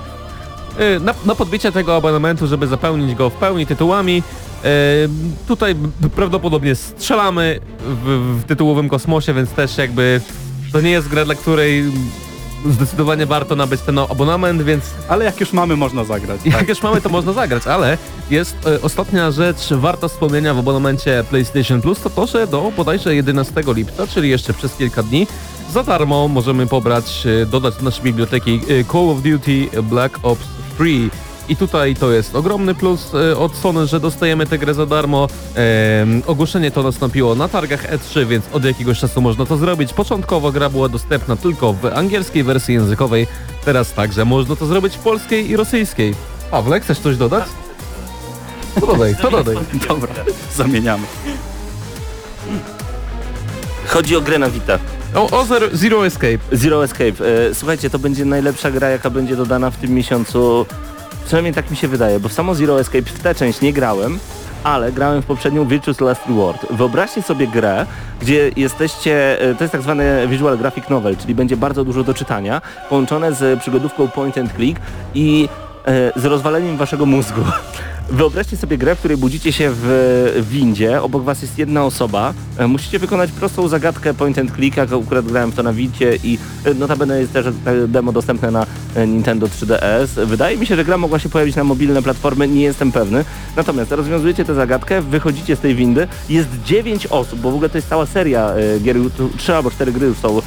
e, na, na podbicie tego abonamentu, żeby zapełnić go w pełni tytułami. e, Tutaj prawdopodobnie strzelamy w, w tytułowym kosmosie, więc też jakby to nie jest gra, dla której zdecydowanie warto nabyć ten abonament, więc Ale jak już mamy, można zagrać. jak już mamy, to można zagrać, ale jest e, ostatnia rzecz warta wspomnienia w abonamencie PlayStation Plus, to to, że do bodajże 11 lipca, czyli jeszcze przez kilka dni, za darmo możemy pobrać, e, dodać do naszej biblioteki e, Call of Duty Black Ops 3. I tutaj to jest ogromny plus e, od Sony, że dostajemy tę grę za darmo. Em, ogłoszenie to nastąpiło na targach E3, więc od jakiegoś czasu można to zrobić. Początkowo gra była dostępna tylko w angielskiej wersji językowej, teraz także można to zrobić w polskiej i rosyjskiej. Pawle, chcesz coś dodać? To dodaj, to dodaj. Dobra, zamieniamy. Chodzi o grę na Vita. O, o zero, zero Escape. Zero Escape. E, słuchajcie, to będzie najlepsza gra, jaka będzie dodana w tym miesiącu. Przynajmniej tak mi się wydaje, bo w samo Zero Escape w tę część nie grałem, ale grałem w poprzednią Virtuous Last Reward. Wyobraźcie sobie grę, gdzie jesteście, e, to jest tak zwany visual graphic novel, czyli będzie bardzo dużo do czytania, połączone z przygodówką point and click i e, z rozwaleniem waszego mózgu. Wyobraźcie sobie grę, w której budzicie się w windzie, obok was jest jedna osoba, e, musicie wykonać prostą zagadkę point and click, jak akurat grałem w to na Wicie i e, notabene jest też e, demo dostępne na Nintendo 3DS. Wydaje mi się, że gra mogła się pojawić na mobilne platformy, nie jestem pewny. Natomiast rozwiązujecie tę zagadkę, wychodzicie z tej windy, jest 9 osób, bo w ogóle to jest cała seria gier, tu 3 albo 4 gry już są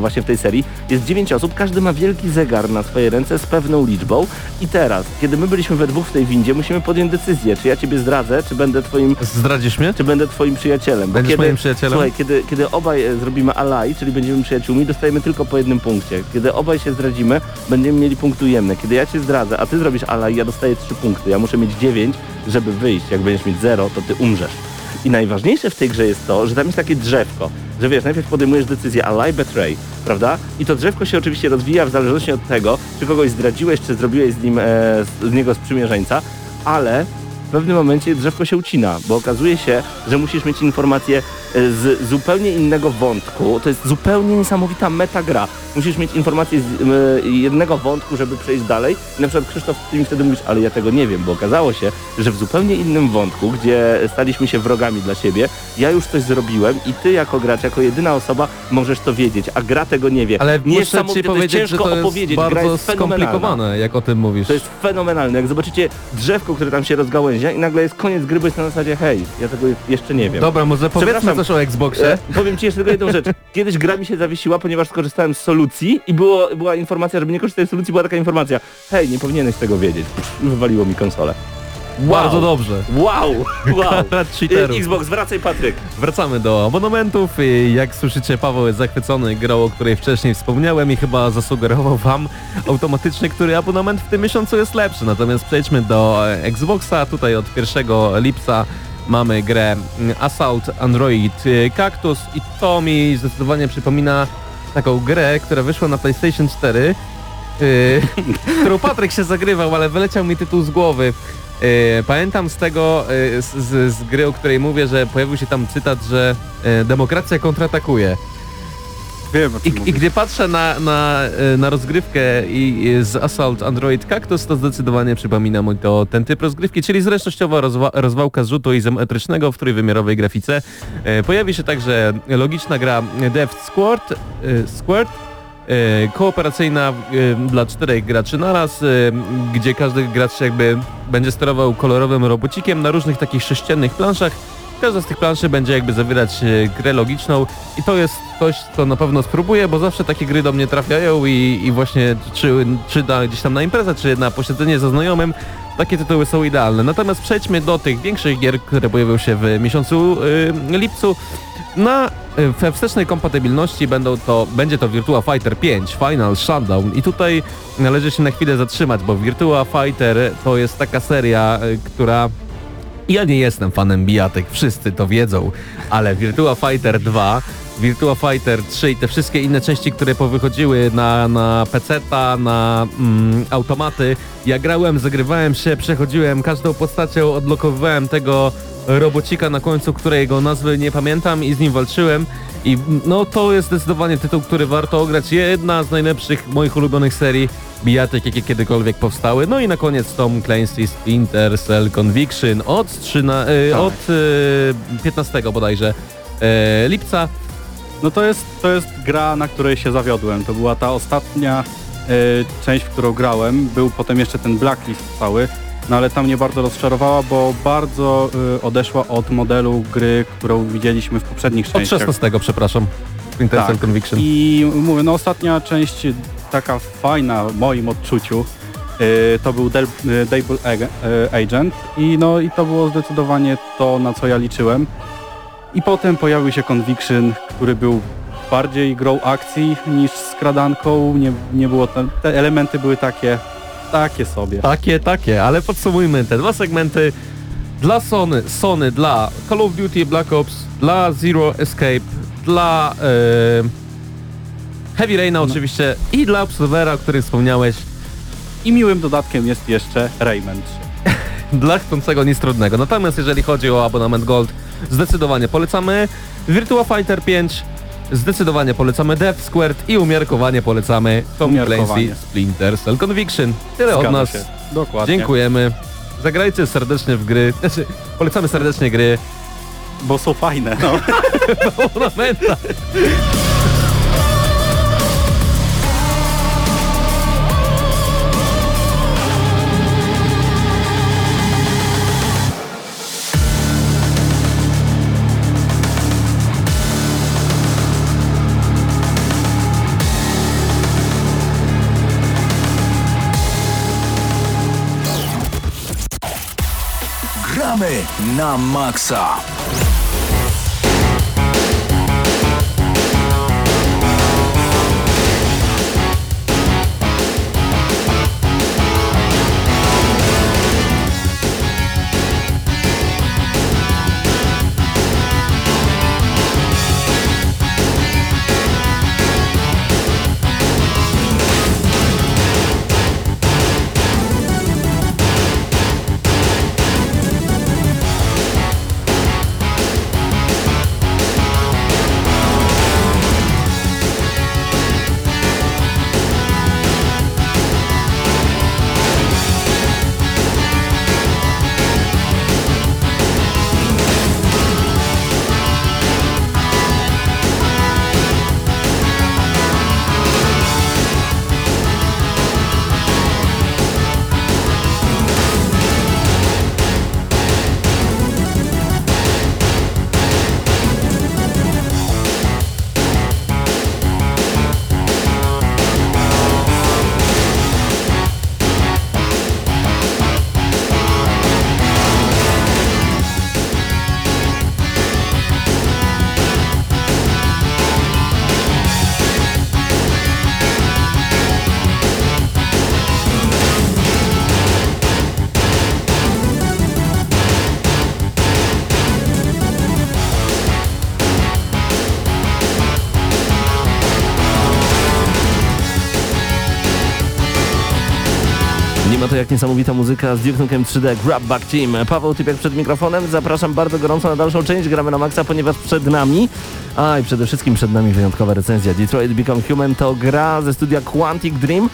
właśnie w tej serii. Jest 9 osób, każdy ma wielki zegar na swoje ręce z pewną liczbą i teraz, kiedy my byliśmy we dwóch w tej windzie, musimy podjąć decyzję, czy ja ciebie zdradzę, czy będę twoim Zdradzisz mnie? czy będę twoim przyjacielem. Będziesz kiedy, moim przyjacielem? Słuchaj, kiedy, kiedy obaj e, zrobimy ally, czyli będziemy przyjaciółmi, dostajemy tylko po jednym punkcie. Kiedy obaj się zdradzimy, będziemy mieli punkt ujemny. Kiedy ja cię zdradzę, a ty zrobisz ally, ja dostaję trzy punkty. Ja muszę mieć dziewięć, żeby wyjść. Jak będziesz mieć zero, to ty umrzesz. I najważniejsze w tej grze jest to, że tam jest takie drzewko, że wiesz, najpierw podejmujesz decyzję ally, betray, prawda? I to drzewko się oczywiście rozwija w zależności od tego, czy kogoś zdradziłeś, czy zrobiłeś z nim, e, z niego sprzymierzeńca, ale w pewnym momencie drzewko się ucina, bo okazuje się, że musisz mieć informację e, z zupełnie innego wątku. To jest zupełnie niesamowita metagra. Musisz mieć informację z jednego wątku, żeby przejść dalej. I na przykład Krzysztof, ty mi wtedy mówisz, ale ja tego nie wiem, bo okazało się, że w zupełnie innym wątku, gdzie staliśmy się wrogami dla siebie, ja już coś zrobiłem i ty jako gracz, jako jedyna osoba możesz to wiedzieć, a gra tego nie wie. Ale muszę ci powiedzieć, że ciężko to jest opowiedzieć. gra bardzo jest skomplikowane, jak o tym mówisz. To jest fenomenalne. Jak zobaczycie drzewko, które tam się i nagle jest koniec gry, bo jest na zasadzie hej, ja tego jeszcze nie wiem. Dobra, może powiedzmy coś o Xboxie. E, powiem ci jeszcze tylko jedną rzecz. Kiedyś gra mi się zawiesiła, ponieważ skorzystałem z solucji i było, była informacja, żeby nie korzystać z solucji, była taka informacja. Hej, nie powinieneś tego wiedzieć. Pff, Wywaliło mi konsolę. Bardzo dobrze. Wow! Wow! Xbox, wracaj Patryk. Wracamy do abonamentów i jak słyszycie Paweł jest zachwycony grą, o której wcześniej wspomniałem i chyba zasugerował wam automatycznie, który abonament w tym miesiącu jest lepszy. Natomiast przejdźmy do Xboxa. Tutaj od 1 lipca mamy grę Assault Android e, Cactus i to mi zdecydowanie przypomina taką grę, która wyszła na PlayStation 4 yy, którą Patryk się zagrywał, ale wyleciał mi tytuł z głowy. Yy, pamiętam z tego, yy, z, z, z gry, o której mówię, że pojawił się tam cytat, że yy, demokracja kontratakuje. Wiem, I, I gdy patrzę na, na, na rozgrywkę i, i z Assault Android Cactus, to zdecydowanie przypomina mi to ten typ rozgrywki, czyli zresztościowa rozwa rozwałka z rzutu izometrycznego w trójwymiarowej grafice. Yy, pojawi się także logiczna gra Deft Squirt, yy, Squirt e, kooperacyjna e, dla czterech graczy naraz, e, gdzie każdy gracz jakby będzie sterował kolorowym robocikiem na różnych takich sześciennych planszach. Każda z tych planszy będzie jakby zawierać e, grę logiczną i to jest coś, co na pewno spróbuję, bo zawsze takie gry do mnie trafiają i, i właśnie czy, czy na, gdzieś tam na imprezę, czy na posiedzenie ze znajomym, takie tytuły są idealne. Natomiast przejdźmy do tych większych gier, które pojawią się w miesiącu y, lipcu. Na y, we wstecznej kompatybilności będą to, będzie to Virtua Fighter 5 Final Shutdown. I tutaj należy się na chwilę zatrzymać, bo Virtua Fighter to jest taka seria, y, która ja nie jestem fanem bijatek, wszyscy to wiedzą, ale Virtua Fighter 2, Virtua Fighter 3 i te wszystkie inne części, które powychodziły na, na PC-ta, na mm, automaty, ja grałem, zagrywałem się, przechodziłem każdą postacią, odblokowywałem tego robocika na końcu, którego nazwy nie pamiętam i z nim walczyłem i no to jest zdecydowanie tytuł, który warto ograć. Jedna z najlepszych moich ulubionych serii bijatek, jakie kiedykolwiek powstały. No i na koniec Tom Clancy Splinter Cell Conviction od, 13, y, Tak. od y, 15 bodajże y, lipca. No to jest, to jest gra, na której się zawiodłem. To była ta ostatnia e, część, w którą grałem. Był potem jeszcze ten blacklist cały, no ale tam mnie bardzo rozczarowała, bo bardzo e, odeszła od modelu gry, którą widzieliśmy w poprzednich Od częściach. 16, przepraszam. Splinter Tak. Conviction. I mówię, no ostatnia część taka fajna w moim odczuciu e, to był Del, e, Double Ag- e, Agent i no i to było zdecydowanie to, na co ja liczyłem. I potem pojawił się Conviction, który był bardziej grą akcji niż skradanką. Nie, nie było tam, te elementy były takie, takie sobie. Takie, takie, ale podsumujmy te dwa segmenty. Dla Sony, Sony, dla Call of Duty Black Ops, dla Zero Escape, dla e, Heavy Raina oczywiście i dla Observera, o którym wspomniałeś, I miłym dodatkiem jest jeszcze Rayman 3. dla chcącego nic trudnego. Natomiast jeżeli chodzi o abonament Gold, zdecydowanie polecamy Virtua Fighter 5, Zdecydowanie polecamy Death Squared i umiarkowanie polecamy Tom. Clancy Splinter Cell Conviction. Tyle od Zgadza nas. się. Dokładnie. Dziękujemy. Zagrajcie serdecznie w gry. Znaczy, polecamy serdecznie gry. Bo są fajne, no. Ornamenta. Gramy na maksa. Nie ma to jak niesamowita muzyka z Duke Nukem 3D Grab Back Team. Paweł Typiak przed mikrofonem. Zapraszam bardzo gorąco na dalszą część. Gramy na maksa, ponieważ przed nami, a i przede wszystkim przed nami wyjątkowa recenzja. Detroit Become Human to gra ze studia Quantic Dream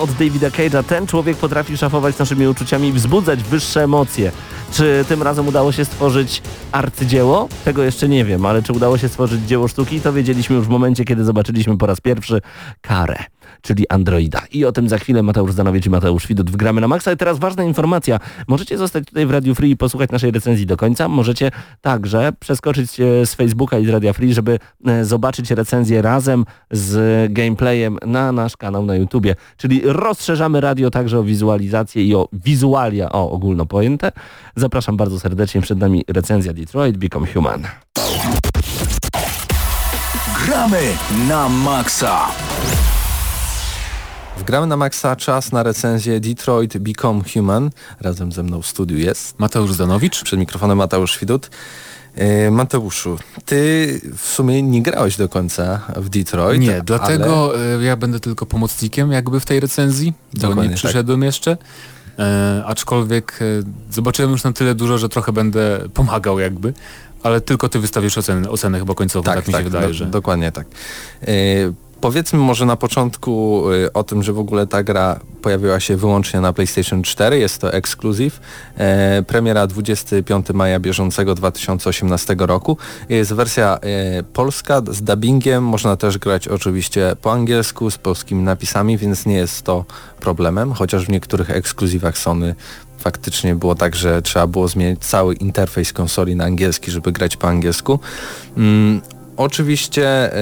od Davida Cage'a. Ten człowiek potrafi szafować naszymi uczuciami i wzbudzać wyższe emocje. Czy tym razem udało się stworzyć arcydzieło? Tego jeszcze nie wiem, ale czy udało się stworzyć dzieło sztuki, to wiedzieliśmy już w momencie, kiedy zobaczyliśmy po raz pierwszy karę czyli Androida. I o tym za chwilę Mateusz Zdanowicz i Mateusz Widut w Gramy na Maxa. I teraz ważna informacja. Możecie zostać tutaj w Radio Free i posłuchać naszej recenzji do końca. Możecie także przeskoczyć e, z Facebooka i z Radia Free, żeby e, zobaczyć recenzję razem z gameplayem na nasz kanał na YouTubie. Czyli rozszerzamy radio także o wizualizację i o wizualia, o ogólno pojęte. Zapraszam bardzo serdecznie. Przed nami recenzja Detroit Become Human. Gramy na maksa. Wgramy na maksa czas na recenzję Detroit Become Human. Razem ze mną w studiu jest Mateusz Zdanowicz. przed mikrofonem Mateusz Widut. E, Mateuszu, ty w sumie nie grałeś do końca w Detroit. Nie, ale- dlatego ja będę tylko pomocnikiem jakby w tej recenzji, bo Dokładnie, nie tak. przyszedłem jeszcze. E, aczkolwiek e, zobaczyłem już na tyle dużo, że trochę będę pomagał jakby, ale tylko ty wystawisz ocenę, ocenę chyba końcową, tak, mi się wydaje, do, że... Dokładnie tak. E, powiedzmy może na początku e, o tym, że w ogóle ta gra pojawiła się wyłącznie na PlayStation 4, jest to ekskluzyw. E, premiera 25 maja bieżącego 2018 roku. Jest wersja e, polska z dubbingiem, można też grać oczywiście po angielsku z polskimi napisami, więc nie jest to problemem, chociaż w niektórych ekskluzywach Sony faktycznie było tak, że trzeba było zmienić cały interfejs konsoli na angielski, żeby grać po angielsku. Mm, Oczywiście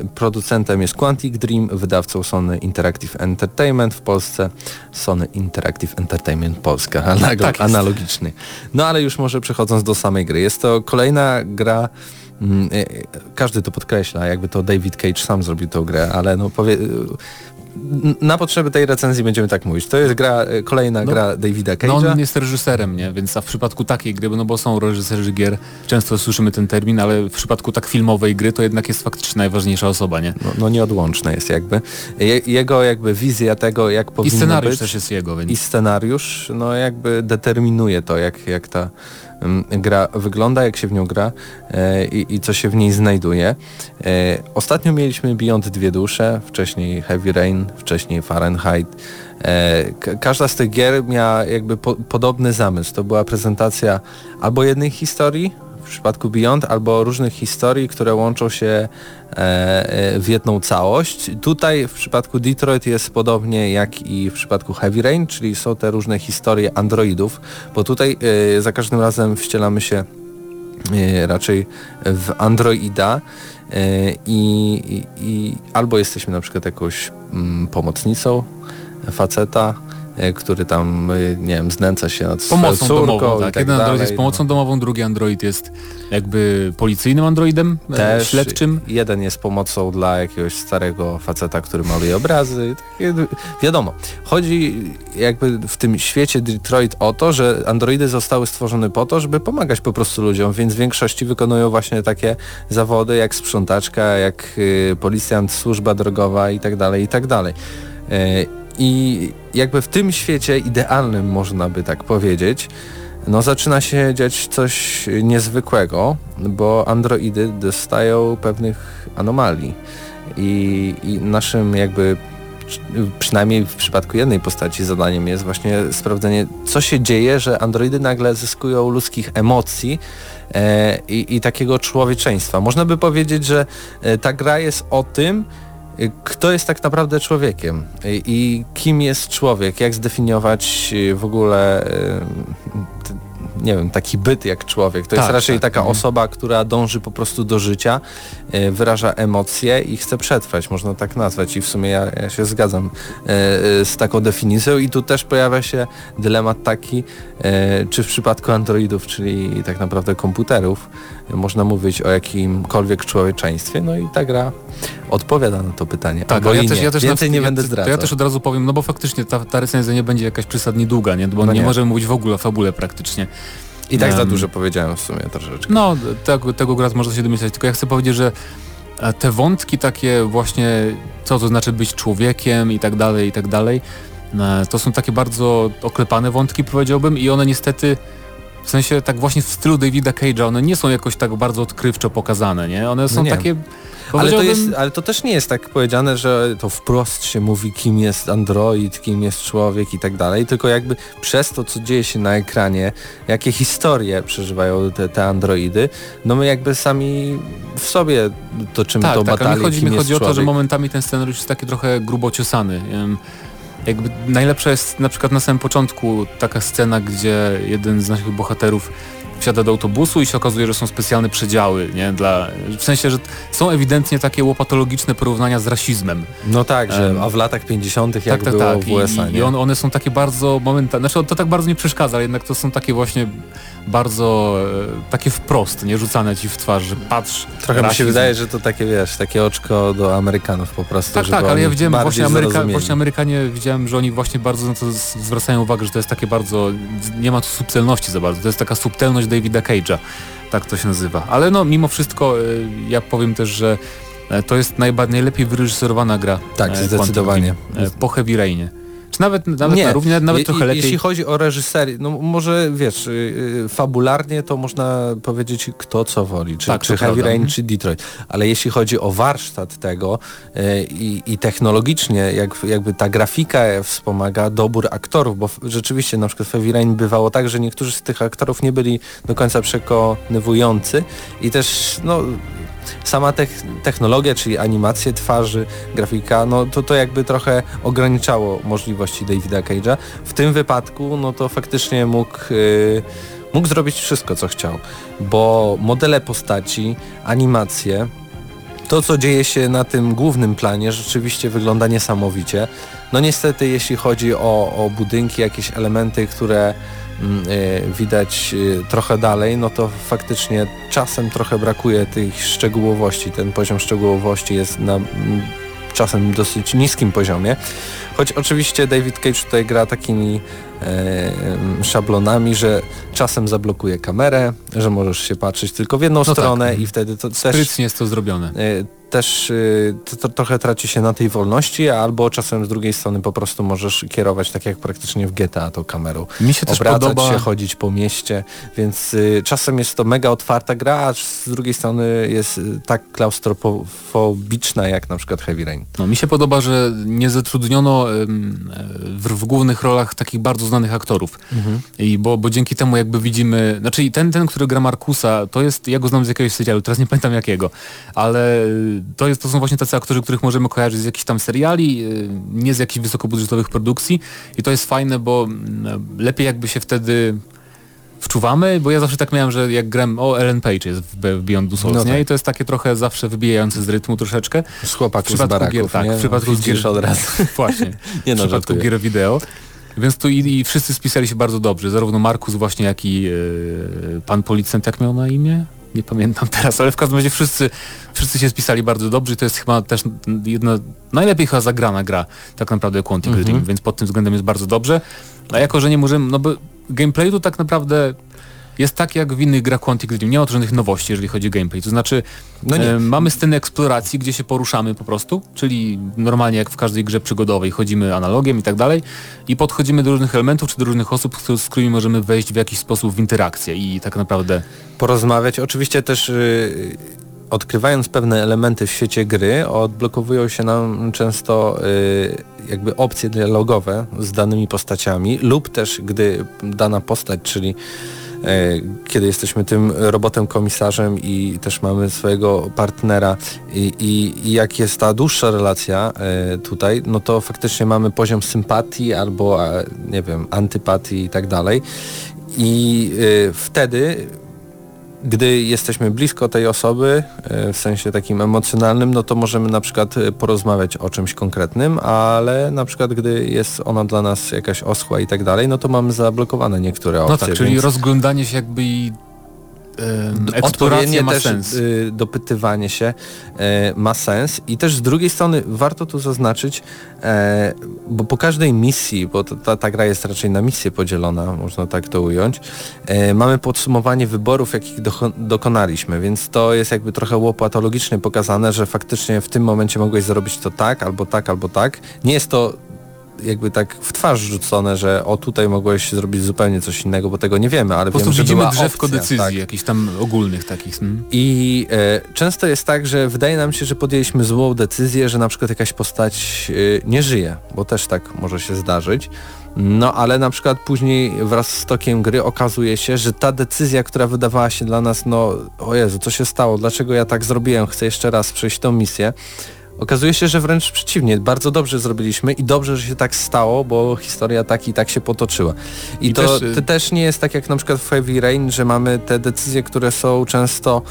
y, producentem jest Quantic Dream, wydawcą Sony Interactive Entertainment w Polsce, Sony Interactive Entertainment Polska, analo- Tak analogiczny. No ale już może przechodząc do samej gry. Jest to kolejna gra, mm, y, y, każdy to podkreśla, jakby to David Cage sam zrobił tą grę, ale no powie, na potrzeby tej recenzji będziemy tak mówić. To jest gra, y, kolejna No, gra Davida No Cage'a. on jest reżyserem, nie? Więc a w przypadku takiej gry, no bo są reżyserzy gier, często słyszymy ten termin, ale w przypadku tak filmowej gry to jednak jest faktycznie najważniejsza osoba, nie? no, no nieodłączne jest jakby. Je, jego jakby wizja tego, jak I powinno scenariusz być też jest jego, więc... i scenariusz, no jakby determinuje to, jak, jak ta gra wygląda, jak się w nią gra e, i, i co się w niej znajduje. E, ostatnio mieliśmy Beyond Dwie Dusze, wcześniej Heavy Rain, wcześniej Fahrenheit. E, ka- każda z tych gier miała jakby po, podobny zamysł. To była prezentacja albo jednej historii, w przypadku Beyond, albo różnych historii, które łączą się e, e, w jedną całość. Tutaj w przypadku Detroit jest podobnie jak i w przypadku Heavy Rain, czyli są te różne historie androidów, bo tutaj e, za każdym razem wcielamy się raczej w androida i, i, i albo jesteśmy na przykład jakąś mm, pomocnicą faceta, który tam, e, nie wiem, znęca się nad Pomocą córką domową, tak. tak Jeden android dalej, jest pomocą domową, drugi android jest jakby policyjnym androidem, e, Też śledczym. jeden jest pomocą dla jakiegoś starego faceta, który maluje obrazy. Wiadomo, chodzi jakby w tym świecie Detroit o to, że androidy zostały stworzone po to, żeby pomagać po prostu ludziom, więc w większości wykonują właśnie takie zawody jak sprzątaczka, jak y, policjant, służba drogowa i tak dalej, i tak dalej. I jakby w tym świecie idealnym można by tak powiedzieć, no zaczyna się dziać coś niezwykłego, bo androidy dostają pewnych anomalii i, i naszym jakby przy- przynajmniej w przypadku jednej postaci zadaniem jest właśnie sprawdzenie, co się dzieje, że androidy nagle zyskują ludzkich emocji e, i, i takiego człowieczeństwa. Można by powiedzieć, że e, ta gra jest o tym, kto jest tak naprawdę człowiekiem i kim jest człowiek, jak zdefiniować e, w ogóle t- nie wiem, taki byt jak człowiek. To jest Tak, raczej tak, taka mhm. osoba, która dąży po prostu do życia, wyraża emocje i chce przetrwać, można tak nazwać i w sumie ja, ja się zgadzam e, e, z taką definicją i tu też pojawia się dylemat taki, czy w przypadku androidów, czyli tak naprawdę komputerów, można mówić o jakimkolwiek człowieczeństwie, no i ta gra odpowiada na to pytanie. Tak, ale ja też, ja też Więcej na, nie ja, będę To zdradzał. ja też od razu powiem, no bo faktycznie ta, ta recenzja nie będzie jakaś przesadnie długa, nie? Bo No nie, nie. możemy mówić w ogóle o fabule praktycznie. I tak za Em, dużo powiedziałem w sumie troszeczkę. No, tego, tego gra można się domyślać, tylko ja chcę powiedzieć, że e, te wątki takie właśnie, co to znaczy być człowiekiem i tak dalej, i tak dalej, e, to są takie bardzo oklepane wątki powiedziałbym i one niestety w sensie tak właśnie w stylu Davida Cage'a, one nie są jakoś tak bardzo odkrywczo pokazane, nie? One są nie. takie... Ale to, jest, ale to też nie jest tak powiedziane, że to wprost się mówi, kim jest android, kim jest człowiek i tak dalej, tylko jakby przez to, co dzieje się na ekranie, jakie historie przeżywają te, te androidy, no my jakby sami w sobie toczymy tak, tą tak, batalię, ale chodzi, mi chodzi o to, że momentami ten scenariusz jest taki trochę grubo ciosany. Jakby najlepsza jest na przykład na samym początku taka scena, gdzie jeden z naszych bohaterów wsiada do autobusu i się okazuje, że są specjalne przedziały, nie? Dla, w sensie, że są ewidentnie takie łopatologiczne porównania z rasizmem. No tak, że Em, a w latach 50. jak tak, tak, było tak. w USA, I, nie? i on, one są takie bardzo momentalne. Znaczy to tak bardzo nie przeszkadza, ale jednak to są takie właśnie bardzo e, takie wprost, nie rzucane ci w twarz, że patrz. Trochę mi się rasizm. wydaje, że to takie, wiesz, takie oczko do Amerykanów po prostu, Tak, tak, ale ja widziałem właśnie, Ameryka, właśnie Amerykanie, widziałem, że oni właśnie bardzo na to zwracają uwagę, że to jest takie bardzo, nie ma tu subtelności za bardzo, to jest taka subtelność Davida Cage'a, tak to się nazywa. Ale no, mimo wszystko, y, ja powiem też, że e, to jest najba- najlepiej wyreżyserowana gra. Tak, e, zdecydowanie. E, Po Heavy Rainie. Czy nawet, nawet, Nie, na równie, nawet Je- trochę lepiej. Jeśli chodzi o reżyserię, no może wiesz, yy, fabularnie to można powiedzieć kto co woli, czy, Tak, czy Heavy prawda. Rain, Mhm. czy Detroit, ale jeśli chodzi o warsztat tego yy, i, i technologicznie, jak, jakby ta grafika wspomaga dobór aktorów, bo rzeczywiście na przykład w Heavy Rain bywało tak, że niektórzy z tych aktorów nie byli do końca przekonywujący i też no sama tech, technologia, czyli animacje twarzy, grafika, no to to jakby trochę ograniczało możliwości Davida Cage'a. W tym wypadku, no to faktycznie mógł, yy, mógł zrobić wszystko, co chciał, bo modele postaci, animacje, to co dzieje się na tym głównym planie rzeczywiście wygląda niesamowicie. No niestety jeśli chodzi o, o budynki, jakieś elementy, które widać y, trochę dalej, no to faktycznie czasem trochę brakuje tych szczegółowości. Ten poziom szczegółowości jest na mm, czasem dosyć niskim poziomie. Choć oczywiście David Cage tutaj gra takimi e, em, szablonami, że czasem zablokuje kamerę, że możesz się patrzeć tylko w jedną tak. stronę i wtedy to też Sprytnie jest to zrobione. E, też y, to, to trochę traci się na tej wolności, albo czasem z drugiej strony po prostu możesz kierować tak jak praktycznie w GTA tą kamerą. Mi się też Obracać podoba... się, chodzić po mieście, więc y, czasem jest to mega otwarta gra, a z drugiej strony jest y, tak klaustrofobiczna jak na przykład Heavy Rain. No, mi się podoba, że nie zatrudniono w, w głównych rolach takich bardzo znanych aktorów. I bo, bo dzięki temu jakby widzimy, znaczy ten, ten, który gra Markusa, to jest, ja go znam z jakiegoś serialu, teraz nie pamiętam jakiego, ale y, to, jest, to są właśnie tacy aktorzy, których możemy kojarzyć z jakichś tam seriali, y, nie z jakichś wysokobudżetowych produkcji i to jest fajne, bo mm, lepiej jakby się wtedy wczuwamy, bo ja zawsze tak miałem, że jak gram, o Ellen Page jest w, w Beyond Two Souls, No nie? tak. I to jest takie trochę zawsze wybijające z rytmu troszeczkę. Z chłopaków z baraków, gier, tak, nie? w przypadku Widzisz gier- od razu. Właśnie. Nie w no, przypadku żartuję. gier wideo. Więc tu i, i wszyscy spisali się bardzo dobrze. Zarówno Markus właśnie, jak i e, pan policjant, jak miał na imię? Nie pamiętam teraz, ale w każdym razie wszyscy, wszyscy się spisali bardzo dobrze i to jest chyba też jedna najlepiej chyba zagrana gra tak naprawdę Quantic Mhm. Dream, więc pod tym względem jest bardzo dobrze. A jako, że nie możemy, no bo gameplay to tak naprawdę jest tak jak w innych grach Quantic Dream. Nie ma tu żadnych nowości, jeżeli chodzi o gameplay. To znaczy No e, mamy sceny eksploracji, gdzie się poruszamy po prostu, czyli normalnie jak w każdej grze przygodowej chodzimy analogiem i tak dalej i podchodzimy do różnych elementów czy do różnych osób, z którymi możemy wejść w jakiś sposób w interakcję i tak naprawdę porozmawiać. Oczywiście też y, odkrywając pewne elementy w świecie gry, odblokowują się nam często y, jakby opcje dialogowe z danymi postaciami lub też gdy dana postać, czyli kiedy jesteśmy tym robotem komisarzem i też mamy swojego partnera i, i, i jak jest ta dłuższa relacja y, tutaj, no to faktycznie mamy poziom sympatii albo e, nie wiem, antypatii i tak dalej. I wtedy gdy jesteśmy blisko tej osoby, e, w sensie takim emocjonalnym, no to możemy na przykład e, porozmawiać o czymś konkretnym, ale na przykład gdy jest ona dla nas jakaś oschła i tak dalej, no to mamy zablokowane niektóre opcje. no tak, czyli więc rozglądanie się jakby i odpowiednie ma też sens. y, dopytywanie się e, ma sens i też z drugiej strony warto tu zaznaczyć, bo po każdej misji, bo ta, ta gra jest raczej na misję podzielona, można tak to ująć, mamy podsumowanie wyborów, jakich dokonaliśmy, więc to jest jakby trochę łopatologicznie pokazane, że faktycznie w tym momencie mogłeś zrobić to tak, albo tak, albo tak. Nie jest to jakby tak w twarz rzucone, że o tutaj mogłeś zrobić zupełnie coś innego, bo tego nie wiemy, ale Po prostu wiem, że widzimy drzewko opcja, decyzji, tak. jakichś tam ogólnych takich. mm. I e, często jest tak, że wydaje nam się, że podjęliśmy złą decyzję, że na przykład jakaś postać e, nie żyje, bo też tak może się zdarzyć. No ale na przykład później wraz z tokiem gry okazuje się, że ta decyzja, która wydawała się dla nas, no o Jezu, co się stało, dlaczego ja tak zrobiłem, chcę jeszcze raz przejść tą misję. Okazuje się, że wręcz przeciwnie, bardzo dobrze zrobiliśmy i dobrze, że się tak stało, bo historia tak i tak się potoczyła. I, I to też, y- to też nie jest tak jak na przykład w Heavy Rain, że mamy te decyzje, które są często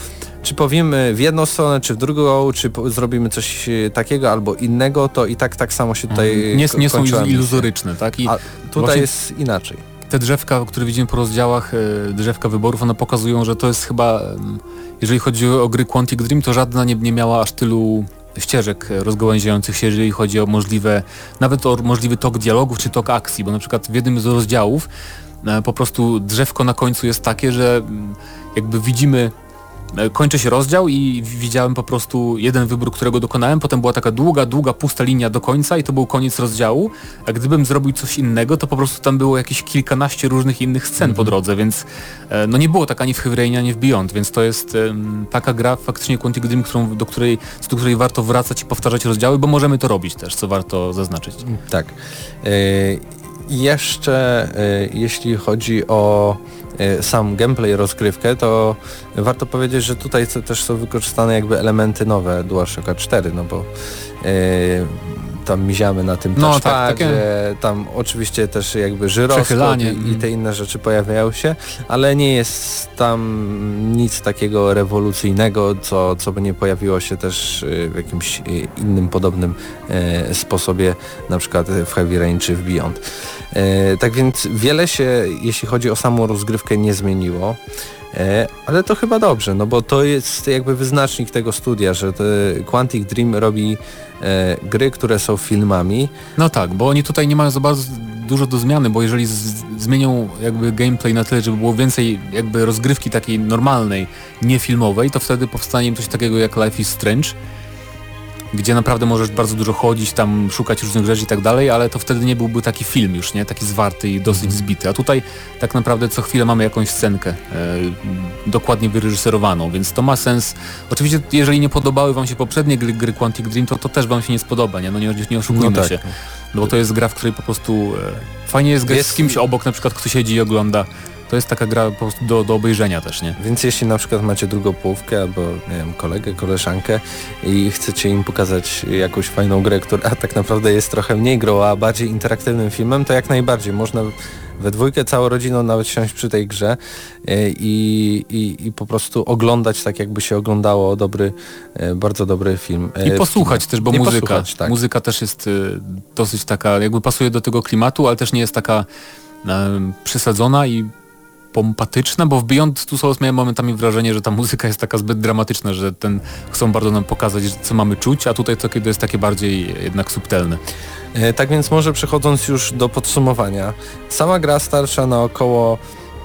czy powiemy w jedną stronę, czy w drugą, czy zrobimy coś e, takiego albo innego, to i tak tak samo się tutaj nie, ko- nie są iluzoryczne, tak? I A tutaj jest inaczej. te drzewka, które widzimy po rozdziałach, e, drzewka wyborów, one pokazują, że to jest chyba, em, jeżeli chodzi o gry Quantic Dream, to żadna nie, nie miała aż tylu ścieżek rozgałęziających się, jeżeli chodzi o możliwe, nawet o możliwy tok dialogów czy tok akcji, bo na przykład w jednym z rozdziałów e, po prostu drzewko na końcu jest takie, że mm, jakby widzimy kończy się rozdział i widziałem po prostu jeden wybór, którego dokonałem, potem była taka długa, długa, pusta linia do końca i to był koniec rozdziału, a gdybym zrobił coś innego, to po prostu tam było jakieś kilkanaście różnych innych scen po drodze, więc e, no nie było tak ani w Heavy Rainie, ani w Beyond, więc to jest taka gra faktycznie Quantic Dream, którą, do, której, do której warto wracać i powtarzać rozdziały, bo możemy to robić też, co warto zaznaczyć. Tak. E, jeszcze e, jeśli chodzi o e, sam gameplay, rozgrywkę, to warto powiedzieć, że tutaj też są wykorzystane jakby elementy nowe DualShocka 4, no bo e, tam miziamy na tym No, tak, takie- tam oczywiście też jakby żyroskop i, i mm. te inne rzeczy pojawiają się, ale nie jest tam nic takiego rewolucyjnego, co, co by nie pojawiło się też y, w jakimś y, innym podobnym e, sposobie, na przykład w Heavy Rain czy w Beyond. E, tak więc wiele się, jeśli chodzi o samą rozgrywkę, nie zmieniło. E, Ale to chyba dobrze, no bo to jest jakby wyznacznik tego studia, że Quantic Dream robi e, gry, które są filmami. No tak, bo oni tutaj nie mają za bardzo dużo do zmiany, bo jeżeli z, zmienią jakby gameplay na tyle, żeby było więcej jakby rozgrywki takiej normalnej, nie filmowej, to wtedy powstanie im coś takiego jak Life is Strange, gdzie naprawdę możesz bardzo dużo chodzić, tam szukać różnych rzeczy i tak dalej, ale to wtedy nie byłby taki film już, nie? Taki zwarty i dosyć zbity. A tutaj tak naprawdę co chwilę mamy jakąś scenkę e, dokładnie wyreżyserowaną, więc to ma sens. Oczywiście jeżeli nie podobały wam się poprzednie gry, gry Quantic Dream, to to też wam się nie spodoba, nie? No nie, nie oszukujmy No tak. się. No bo to jest gra, w której po prostu e, fajnie jest grać Jest- z kimś obok, na przykład kto siedzi i ogląda. To jest taka gra po prostu do, do obejrzenia też, nie? Więc jeśli na przykład macie drugą połówkę albo nie wiem, kolegę, koleżankę i chcecie im pokazać jakąś fajną grę, która tak naprawdę jest trochę mniej grą, a bardziej interaktywnym filmem, to jak najbardziej można we dwójkę całą rodziną nawet siąść przy tej grze e, i, i, i po prostu oglądać tak jakby się oglądało dobry, e, bardzo dobry film. e, I posłuchać też, bo I muzyka, tak. muzyka też jest dosyć taka, jakby pasuje do tego klimatu, ale też nie jest taka przesadzona i pompatyczna, bo w Beyond Two Souls miałem momentami wrażenie, że ta muzyka jest taka zbyt dramatyczna, że ten chcą bardzo nam pokazać, co mamy czuć, a tutaj to kiedy jest takie bardziej jednak subtelne. E, Tak więc może przechodząc już do podsumowania. Sama gra starsza na około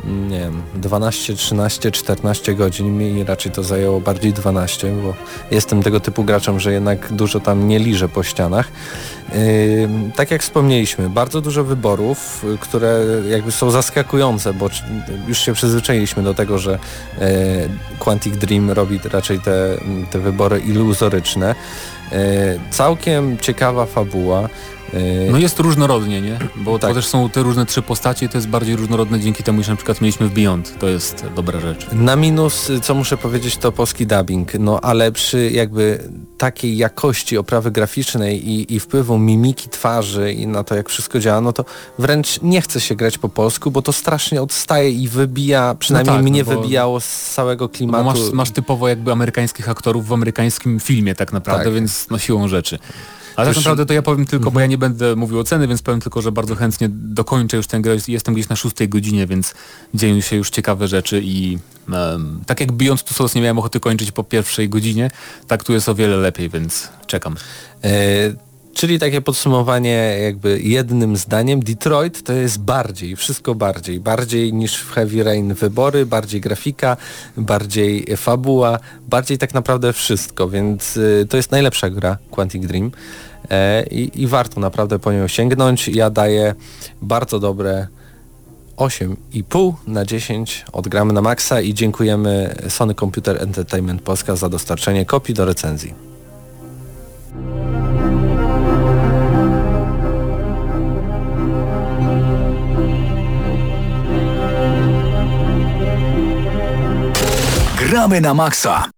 nie wiem, 12, 13, 14 godzin. Mi raczej to zajęło bardziej 12, bo jestem tego typu graczem, że jednak dużo tam nie liżę po ścianach. Ym, tak jak wspomnieliśmy, bardzo dużo wyborów, y, które jakby są zaskakujące, bo już się przyzwyczailiśmy do tego, że e, Quantic Dream robi raczej te, te wybory iluzoryczne. E, całkiem ciekawa fabuła. E, No jest różnorodnie, nie? Bo Tak. to też są te różne trzy postacie i to jest bardziej różnorodne dzięki temu, że na przykład mieliśmy w Beyond. To jest dobra rzecz. Na minus, co muszę powiedzieć, to polski dubbing, no ale przy jakby takiej jakości oprawy graficznej i, i wpływu mimiki twarzy i na to, jak wszystko działa, no to wręcz nie chce się grać po polsku, bo to strasznie odstaje i wybija, przynajmniej tak, no mnie bo- wybijało z całego No klimatu. masz, masz typowo jakby amerykańskich aktorów w amerykańskim filmie tak naprawdę, Tak. więc no siłą rzeczy. Ale tak naprawdę to ja powiem tylko, bo ja nie będę mówił oceny, więc powiem tylko, że bardzo chętnie dokończę już tę grę. Jestem gdzieś na szóstej godzinie, więc dzieją się już ciekawe rzeczy i em, tak jak Beyond Two Souls nie miałem ochoty kończyć po pierwszej godzinie, tak tu jest o wiele lepiej, więc czekam. E, czyli takie podsumowanie jakby jednym zdaniem, Detroit to jest bardziej, wszystko bardziej, bardziej niż w Heavy Rain wybory, bardziej grafika, bardziej fabuła, bardziej tak naprawdę wszystko, więc y, to jest najlepsza gra Quantic Dream i, i warto naprawdę po nią sięgnąć. Ja daję bardzo dobre 8,5 na 10 odgramy na maksa i dziękujemy Sony Computer Entertainment Polska za dostarczenie kopii do recenzji. Gramy na maksa.